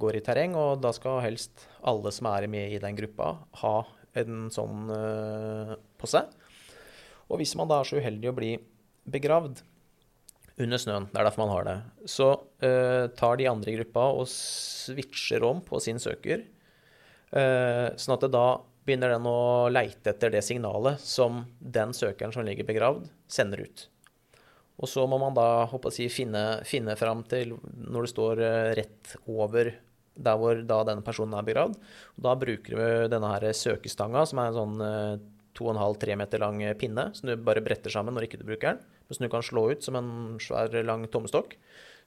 går i, terreng. Og da skal helst alle som er med i den gruppa, ha en sånn på seg. Og hvis man da er så uheldig å bli begravd, under snøen. Det er derfor man har det. Så tar de andre i gruppa og switcher om på sin søker, sånn at det da begynner den å leite etter det signalet som den søkeren som ligger begravd, sender ut. Og så må man da håper jeg, finne, finne fram til når det står uh, rett over der hvor da denne personen er begravd. Da bruker vi denne her søkestanga, som er en sånn 2,5-3 meter lang pinne, som du bare bretter sammen når ikke du bruker den som du kan slå ut som en svær, lang tommestokk,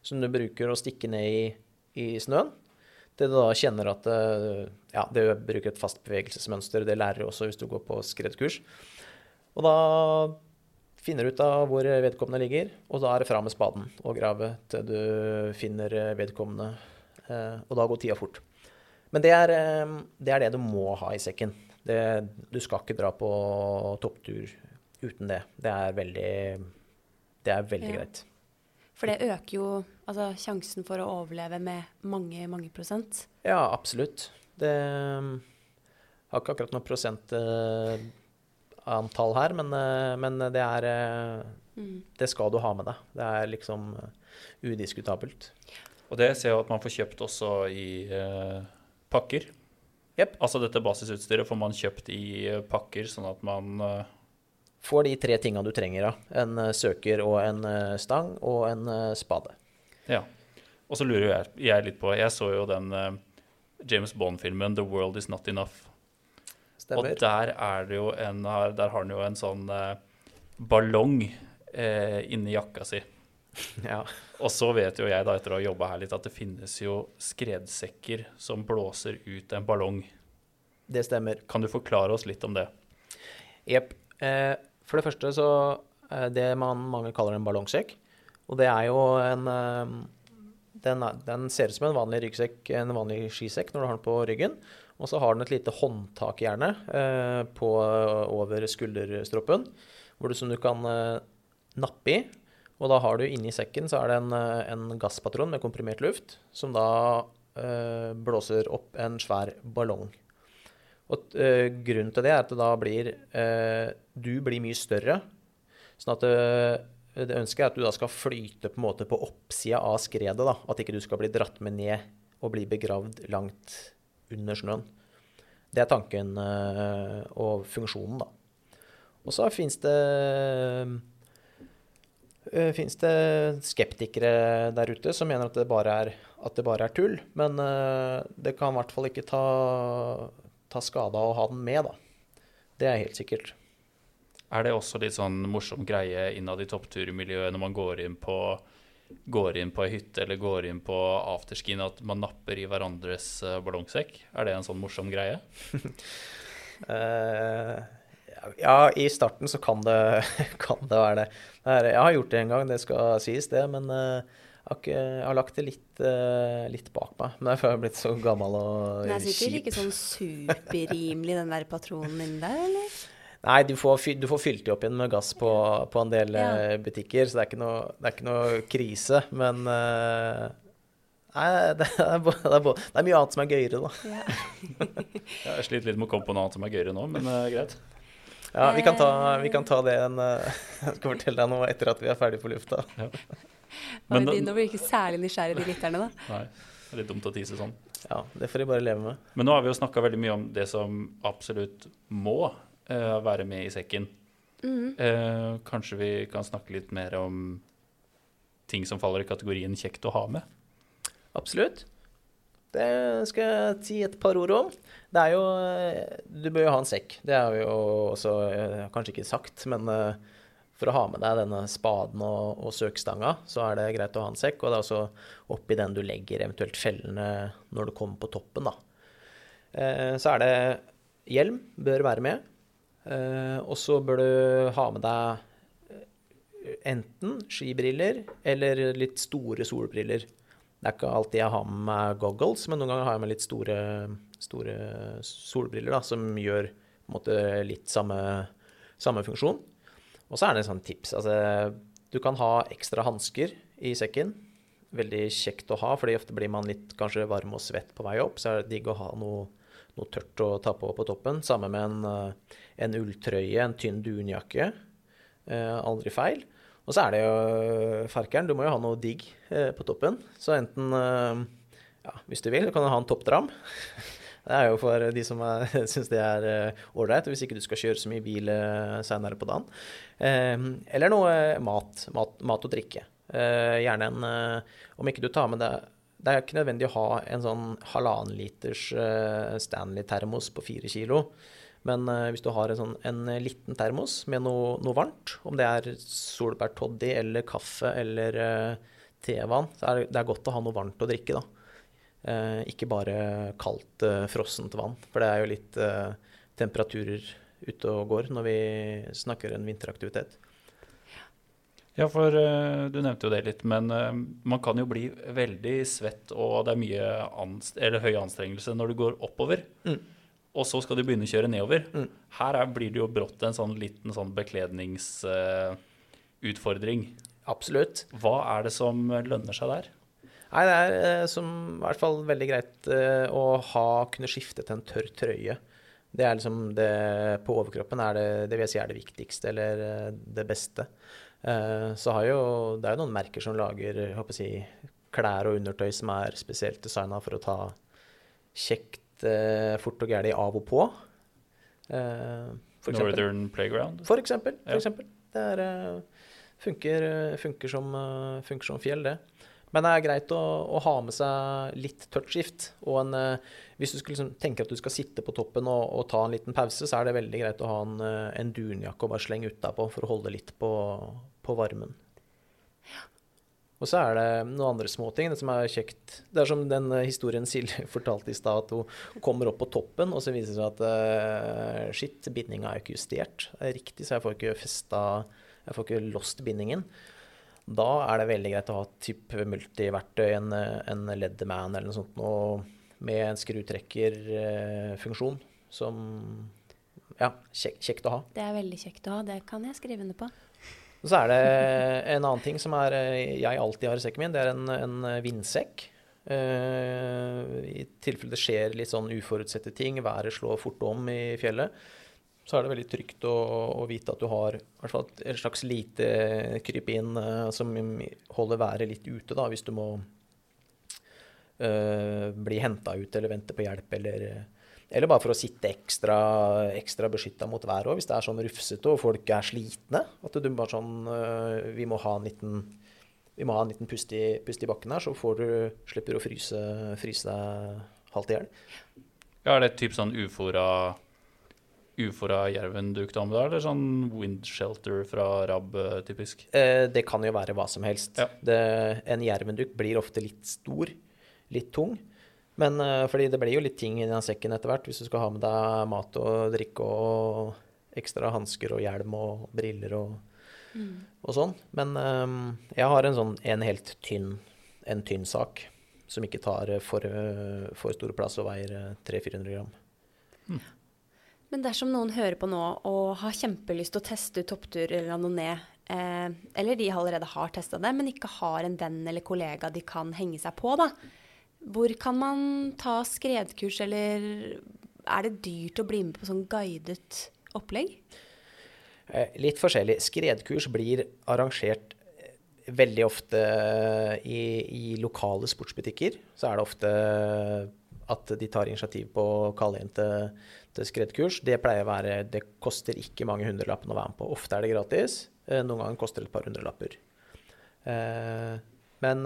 som du bruker å stikke ned i, i snøen. Det du da kjenner at eh, Ja, det bruker et fast bevegelsesmønster. Det lærer du også hvis du går på skredkurs. Og da finner ut av hvor vedkommende ligger, og da er det fra med spaden og grave til du finner vedkommende. Eh, og da går tida fort. Men det er, eh, det er det du må ha i sekken. Det, du skal ikke dra på topptur uten det. Det er veldig det er veldig ja. greit. For det øker jo altså, sjansen for å overleve med mange, mange prosent? Ja, absolutt. Det har ikke akkurat noe prosentantall uh, her, men, uh, men det er uh, mm. Det skal du ha med deg. Det er liksom udiskutabelt. Og det ser jeg at man får kjøpt også i pakker. Yep. Altså dette basisutstyret får man kjøpt i pakker, sånn at man får de tre tinga du trenger. Da. En eh, søker og en eh, stang og en eh, spade. Ja. Og så lurer jeg, jeg litt på Jeg så jo den uh, James Bond-filmen 'The World Is Not Enough'. Stemmer. Og der er en Der har han jo en sånn uh, ballong eh, inni jakka si. (laughs) Ja. Og så vet jo jeg, da etter å ha jobba her litt, at det finnes jo skredsekker som blåser ut en ballong. Det stemmer. Kan du forklare oss litt om det? Jepp. Eh, for det første så eh, det man mange kaller en ballongsekk. Og det er jo en eh, den, den ser ut som en vanlig ryggsekk, en vanlig skisekk når du har den på ryggen. Og så har den et lite håndtak gjerne eh, på, over skulderstroppen, hvor du, som du kan eh, nappe i. Og da har du inni sekken så er det en, eh, en gasspatron med komprimert luft, som da eh, blåser opp en svær ballong. Og eh, grunnen til det er at det da blir eh, Du blir mye større. Sånn at det, det ønsket er at du da skal flyte på på oppsida av skredet. da, At ikke du skal bli dratt med ned og bli begravd langt under snøen. Det er tanken eh, og funksjonen, da. Og så fins det uh, Fins det skeptikere der ute som mener at det bare er, det bare er tull. Men eh, det kan i hvert fall ikke ta, ta skade av å ha den med, da. Det er helt sikkert. Er det også litt sånn morsom greie innad i toppturmiljøet når man går inn på går inn på ei hytte eller går inn på afterskin, at man napper i hverandres uh, ballongsekk? Er det en sånn morsom greie? uh, (laughs) ja, i starten så kan det, (laughs) kan det være det. Jeg har gjort det en gang, det skal sies, det. Men uh, jeg, har lagt det litt, litt bak meg. Men jeg har blitt så gammel og kjip. Den er sikkert ikke sånn superrimelig, den der patronen inni der, eller? Nei, du får, du får, fylt de opp igjen med gass på, på en del ja. Eh, butikker, så det er, noe, det er ikke noe, krise. Men uh, Nei, det er, det, er, det er, mye annet som er gøyere, da. Ja. (laughs) jeg sliter litt med å komme på noe annet som er gøyere nå, men uh, greit. Ja, vi kan ta, vi kan ta det en, (laughs) Jeg skal fortelle deg noe etter at vi er ferdig på lufta. Ja. (laughs) Men, nå blir ikke særlig nysgjerrig, de lytterne, da. Nei, det er litt dumt å tise sånn. Ja, det får de bare leve med. Men nå har vi jo snakka veldig mye om det som absolutt må uh, være med i sekken. Mm. Uh, kanskje vi kan snakke litt mer om ting som faller i kategorien kjekt å ha med? Absolutt. Det skal jeg si et par ord om. Det er jo eh, Du bør jo ha en sekk. Det har vi jo også kanskje ikke sagt, men for å ha med deg denne spaden og, og søkstanga, så er det greit å ha en sekk. Og det er også oppi den du legger eventuelt fellene når du kommer på toppen, da. Så er det hjelm bør være med. Uh, og så bør du ha med deg eh, enten skibriller eller litt store solbriller. Det er ikke alltid jeg har med meg goggles, men noen ganger har jeg med litt store, store solbriller da, som gjør måte, litt samme, samme, funksjon. Og så er det et sånt tips. Altså, du kan ha ekstra hansker i sekken. Veldig kjekt å ha, fordi ofte blir man litt kanskje varm og svett på vei opp. Så er det digg å ha noe noe tørt å ta på på toppen. Sammen med en, eh, en ulltrøye, en tynn dunjakke. Eh, aldri feil. Og så er det jo eh, farkeren. Du må jo ha noe digg eh, på toppen. Så enten, eh, ja, hvis du vil, kan du ha en toppdram. (laughs) Det er jo for de som (laughs) syns det er ålreit, uh, hvis ikke du skal kjøre så mye bil seinere på dagen. Eller noe mat, mat, mat og drikke. Gjerne en Om ikke du tar med deg det er ikke nødvendig å ha en sånn halvannen liters uh, Stanley-termos på fire kilo. Men uh, hvis du har en, sånn, en liten termos med noe, noe, varmt, om det er solbærtoddy eller kaffe eller uh, tevann, så er det, godt å ha noe varmt å drikke, da. ikke bare kaldt, frossent vann. For det er jo litt temperaturer ute og går når vi snakker en vinteraktivitet. Ja, for uh, du nevnte jo det litt, men uh, man kan jo bli veldig svett, og det er mye anst eller høy anstrengelse når du går oppover. Mm. Og så skal du begynne å kjøre nedover. Mm. Her er, blir det jo brått en sånn liten sånn bekledningsutfordring. Uh, Absolutt. Hva er det som lønner seg der? Nei, Det er som, i hvert fall veldig greit å ha, kunne skifte til en tørr trøye. Det er liksom det, På overkroppen er det det vil jeg si er det viktigste, eller det beste. Eh, så har jo Det er jo noen merker som lager håper jeg, klær og undertøy som er spesielt designa for å ta kjekt, eh, fort og gæli av og på. Eh, for Northern Playground? For eksempel. For eksempel. Det er, funker, funker, som, funker, som, fjell, det. Men det er greit å, å ha med seg litt tørt skift. Og en, hvis du liksom tenker at du skal sitte på toppen og, og, ta en liten pause, så er det veldig greit å ha en, en dunjakke og bare slenge utapå for å holde litt på, på varmen. Og så er det noen andre småting som er kjekt. Det er som den eh, historien Silje (laughs) fortalte i stad, at hun kommer opp på toppen, og så viser det seg at uh, shit, bindinga er jo ikke justert. Er riktig, så jeg får ikke festa jeg får ikke lost bindingen, da er det veldig greit å ha typ multiverktøy, en, en Leatherman eller noe sånt, noe med en skrutrekkerfunksjon som ja, kjek, kjekt å ha. Det er veldig kjekt å ha. Det kan jeg skrive under på. Og så er det en annen ting som er, jeg alltid har i sekken min. Det er en, en vindsekk. Uh, I tilfelle det skjer litt sånn uforutsette ting, været slår fort om i fjellet, så er det veldig trygt å, å vite at du har et slags lite krypin uh, som holder været litt ute, da, hvis du må uh, bli henta ut eller vente på hjelp eller eller bare for å sitte ekstra, ekstra beskytta mot været òg, hvis det er sånn rufsete og folk er slitne. At du bare sånn uh, Vi må ha en liten, vi må ha en liten pust, i, pust i bakken her, så du, slipper du å fryse, fryse deg halvt i hjel. Ja, er det type sånn ufora ufora jervenduk med eller sånn windshelter fra RAB typisk? Eh, det kan jo være hva som helst. Ja. Det, en jervenduk blir ofte litt stor, litt tung. Men eh, fordi det blir jo litt ting i den sekken etter hvert, hvis du skal ha med deg mat og drikke og ekstra hansker og hjelm og briller og, mm. og sånn. Men eh, jeg har en sånn en helt tynn, en tynn sak som ikke tar for, uh, for stor plass og veier 300-400 gram. Mm. Men dersom noen hører på nå og har kjempelyst til å teste ut topptur eller randonee, eh, eller de allerede har testa det, men ikke har en venn eller kollega de kan henge seg på, da, hvor kan man ta skredkurs, eller er det dyrt å bli med på sånn guidet opplegg? Eh, litt forskjellig. Skredkurs blir arrangert eh, veldig ofte i, i, lokale sportsbutikker. Så er det ofte at de tar initiativ på å til skredkurs. Det pleier å være Det koster ikke mange hundrelappene å være med på. Ofte er det gratis. Eh, noen ganger koster det et par hundrelapper. Men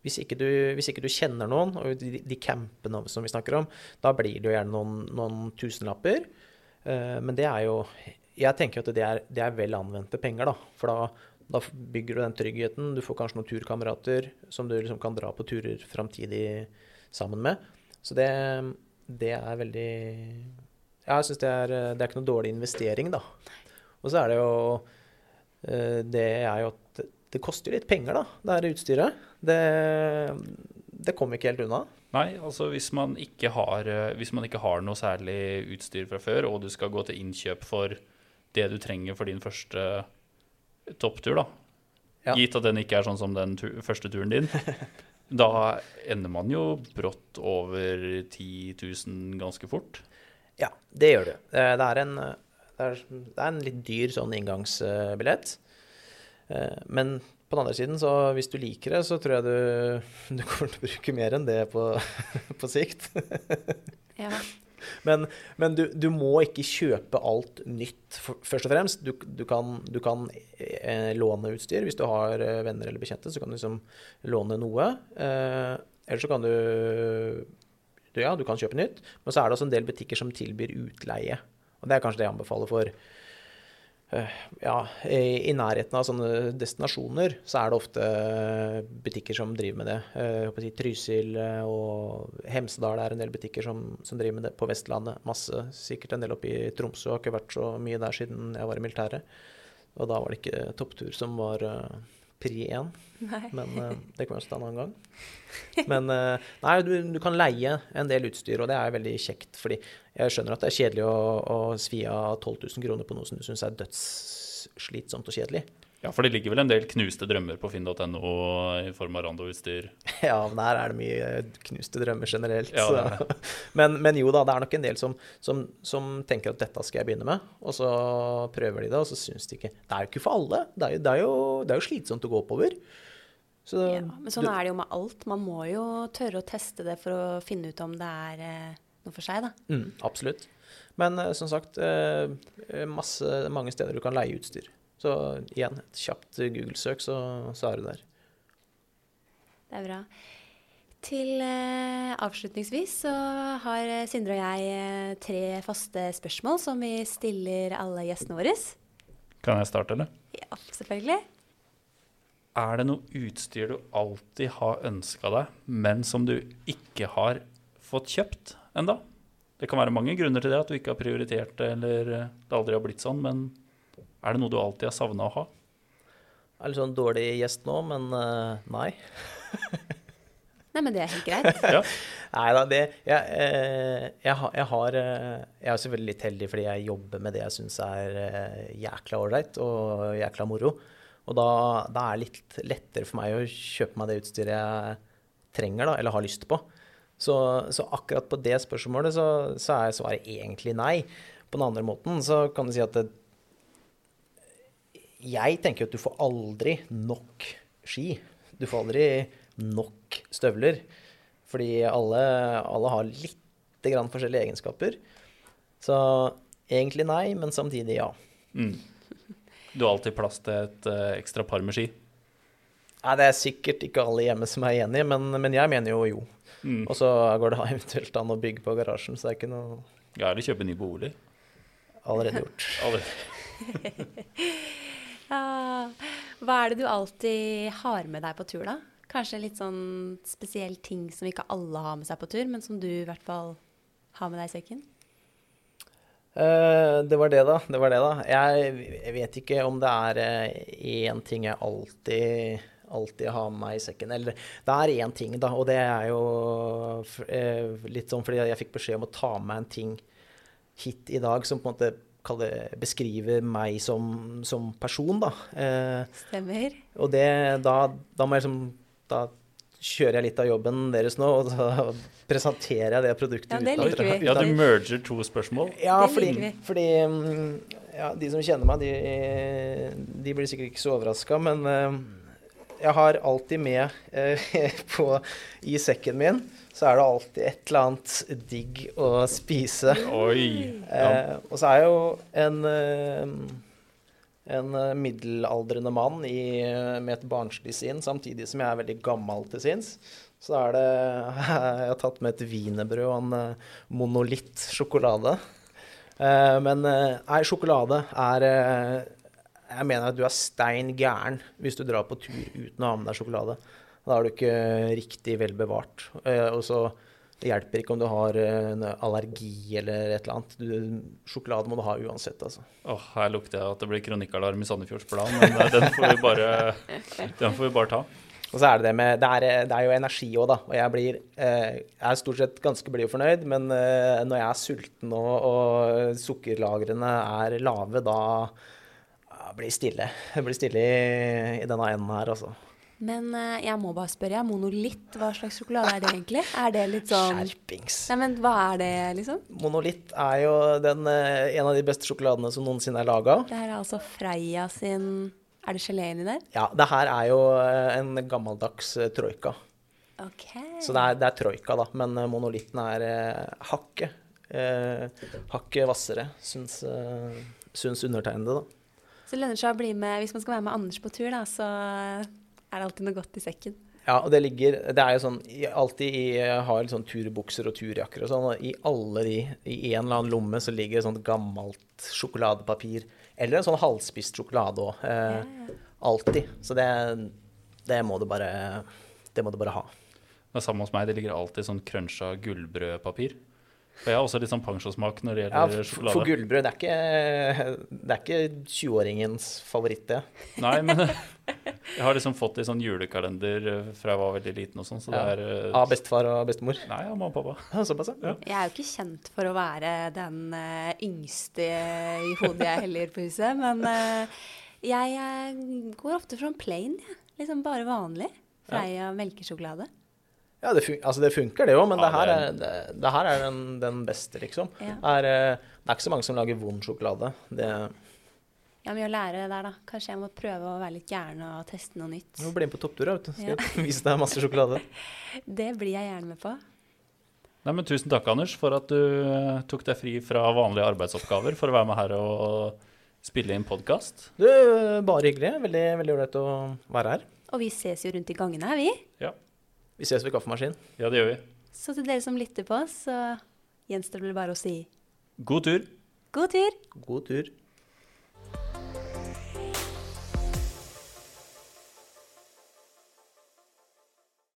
hvis ikke, du, hvis ikke, du, kjenner noen, og de, de, campene som vi snakker om, da blir det jo gjerne noen, noen tusenlapper. Men det er jo Jeg tenker at det er, det er vel anvendte penger, da. For da, da, bygger du den tryggheten. Du får kanskje noen turkamerater som du liksom kan dra på turer framtidig sammen med. Så det, det er veldig Ja, jeg syns det, det, er ikke noe dårlig investering, da. Og så er det jo uh, Det er jo at det koster litt penger, da, det her utstyret. Det, det kommer ikke helt unna. Nei, altså hvis man, ikke har, eh, hvis man ikke har noe særlig utstyr fra før, og du skal gå til innkjøp for det du trenger for din første topptur, da, ja. gitt at den ikke er sånn som den tu første turen din, (laughs) da ender man jo brått over 10 000 ganske fort. Ja, det gjør du. Det er en, det er, det er en litt dyr sånn inngangsbillett. Eh, men på den andre siden, så hvis du liker det, så tror jeg du, (laughs) du kommer til å bruke mer enn det på, (laughs) på sikt. ja. Men, men du, du, må ikke kjøpe alt nytt, først og fremst. Du, du kan, du kan eh, låne utstyr. Hvis du har eh, venner eller bekjente, så kan du liksom låne noe. Eh, eller så kan du Ja, du kan kjøpe nytt. Men så er det også en del butikker som tilbyr utleie. Og det er kanskje det jeg anbefaler for ja, i, nærheten av sånne destinasjoner så er det ofte butikker som driver med det. Eh, jeg håper å si Trysil eh, og Hemsedal er en del butikker som, som, driver med det på Vestlandet. Masse. Sikkert en del oppe i Tromsø. Har ikke vært så mye der siden jeg var i militæret. Og da var det ikke topptur som var pri én. Men (laughs) det kan vi også ta en annen gang. Men nei, du, du, kan leie en del utstyr, og det er veldig kjekt. fordi jeg skjønner at det er kjedelig å, å svi av 12 000 kroner på noe som du syns er dødsslitsomt og kjedelig. Ja, for det ligger vel en del knuste drømmer på finn.no i form av randoutstyr? (laughs) Ja, men her er det mye knuste drømmer generelt. Ja, (laughs) men, men, jo da, det er nok en del som, som, som, tenker at dette skal jeg begynne med, og så prøver de det, og så syns de ikke Det er jo ikke for alle. Det er jo, det er jo, det er jo slitsomt å gå oppover. Så, ja, men sånn du, er det jo med alt. Man må jo tørre å teste det for å finne ut om det er eh, noe for seg, da. Mm, absolutt. Men eh, som sagt, eh, masse, mange steder du kan leie utstyr. Så igjen, et kjapt Google-søk, så, så, er du der. Det er bra. Til eh, avslutningsvis så har Sindre og jeg eh, tre faste spørsmål som vi stiller alle gjestene våre. Kan jeg starte, eller? Ja, selvfølgelig. Er det noe utstyr du alltid har ønska deg, men som du ikke har fått kjøpt enda? Det kan være mange grunner til det, at du ikke har prioritert det, eller det aldri har blitt sånn, men Er det noe du alltid har savna å ha? Jeg er litt sånn dårlig gjest nå, men uh, nei. (laughs) Nei, men det er helt greit. (laughs) Ja. Nei da, det jeg, eh, jeg, har- jeg har eh, Jeg er selvfølgelig litt heldig fordi jeg jobber med det jeg syns er eh, jækla ålreit og jækla moro. Og da, da er det litt lettere for meg å kjøpe meg det utstyret jeg trenger, da, eller har lyst på. Så, så akkurat på det spørsmålet så, så er svaret egentlig nei. På den andre måten så kan du si at det, jeg tenker at du får aldri nok ski. Du får aldri nok støvler. Fordi alle, alle har litt grann forskjellige egenskaper. Så egentlig nei, men samtidig ja. Mm. Du har alltid plass til et uh, ekstra par med ski. Nei, det er sikkert ikke alle hjemme som er enig, men, men jeg mener jo jo. Mm. Og så går det (laughs) eventuelt an å bygge på garasjen, så det er ikke noe Ja, eller kjøpe ny bolig. allerede gjort. (laughs) Allerede. (laughs) Ja, hva er det du alltid har med deg på tur, da? Kanskje litt sånn spesiell ting som ikke alle har med seg på tur, men som du i hvert fall har med deg i sekken? Uh, det var det, da. Det var det, da. Jeg, jeg vet ikke om det er én ting jeg alltid, alltid ha med meg i sekken. Eller det er én ting, da, og det er jo eh, litt sånn fordi jeg fikk beskjed om å ta med en ting hit i dag som på en måte kaller, beskriver meg som, som person, da. Eh, Stemmer. og det, da, da må jeg liksom Da kjører jeg litt av jobben deres nå, og da (laughs) presenterer jeg det produktet. Ja, det liker vi. Ja, du merger to spørsmål. ja, Det fordi, liker vi. fordi mm, ja, de som kjenner meg, de, de blir sikkert ikke så overraska, men eh, jeg har alltid med eh, (laughs) på, i sekken min, så er det alltid et eller annet digg å spise. Oi. Ja. Eh, og så er jeg jo en, eh, en eh, middelaldrende mann i, med et barnslig sinn, samtidig som jeg er veldig gammel til sinns. Så er det (laughs) Jeg har tatt med et wienerbrød og en eh, monolitt sjokolade. Eh, men nei, sjokolade er Jeg mener at du er stein gæren hvis du drar på tur uten å ha med deg sjokolade. Da er du ikke riktig vel bevart. Eh, og så det hjelper ikke om du har eh, en allergi eller et eller annet. Du, sjokolade må du ha uansett, altså. Åh, her lukter jeg at det blir kronikkalarm i Sandefjords Blad, men eh, den får vi bare, (laughs) den får vi bare ta. Og så er det det med Det er, det er jo energi òg, da. Og jeg blir eh, Jeg er stort sett ganske blid og fornøyd, men eh, når jeg er sulten og, og sukkerlagrene er lave, da ja, blir stille. Det blir stille i, i denne enden her, altså. Men eh, jeg må bare spørre, jeg. Monolitt, hva slags sjokolade er det egentlig? Er det litt sånn Skjerpings. Nei, men hva er det, liksom? Monolitt er jo den, eh, en av de beste sjokoladene som noensinne er laga. Det her er altså Freia sin Er det gelé inni der? Ja, det her er jo eh, en gammeldags troika. OK. Så det er, det er troika, da. Men monolitten er hakket. Eh, hakket hvassere, syns, syns undertegnede, da. Så det lønner seg å bli med Hvis man skal være med Anders på tur, da, så er det alltid noe godt i sekken. Ja, og det ligger Det er jo sånn Alltid i Jeg har litt sånn turbukser og turjakker og sånn, og i alle de I en eller annen lomme så ligger det sånt gammelt sjokoladepapir. Eller en sånn halvspist sjokolade òg. Eh, alltid. Så det, det må du bare Det må du bare ha. Det er samme hos meg, det ligger alltid sånn cruncha gullbrødpapir. Og jeg har også litt sånn pensjonssmak når det Ja, gjelder for, sjokolade. for gullbrød, det er ikke, er ikke 20-åringens favoritt, det. Nei, men (laughs) jeg har liksom fått det i sånn julekalender eh, fra jeg var veldig liten og sånn, så det Ja. er eh, Av bestefar og bestemor. Nei, av mamma og pappa. Ja, Såpass, ja. Ja. Jeg er jo ikke kjent for å være den eh, yngste i hodet jeg heller på huset, men jeg går ofte for en plain, jeg. Liksom bare vanlig. Freia melkesjokolade. Ja, det, fun altså det funker det òg, men Ja, det her er, det, det her er den, den beste, liksom. Ja. Det, er, eh, det er ikke så mange som lager vond sjokolade. Det, Jeg har mye å lære der, da. Kanskje jeg må prøve å være litt gæren og teste noe nytt. du må bli med på topptur, vet du. Skal Ja. (laughs) vise deg masse sjokolade. (laughs) Det blir jeg gjerne med på. Nei, men Tusen takk, Anders, for at du eh, tok deg fri fra vanlige arbeidsoppgaver for å være med her og spille inn podkast. Bare hyggelig. Veldig veldig ålreit å være her. Og vi ses jo rundt i gangene her, vi. Ja. Vi ses ved kaffemaskinen. ja, det gjør vi. Så til dere som lytter på oss, så gjenstår det bare å si God tur. god tur! God tur.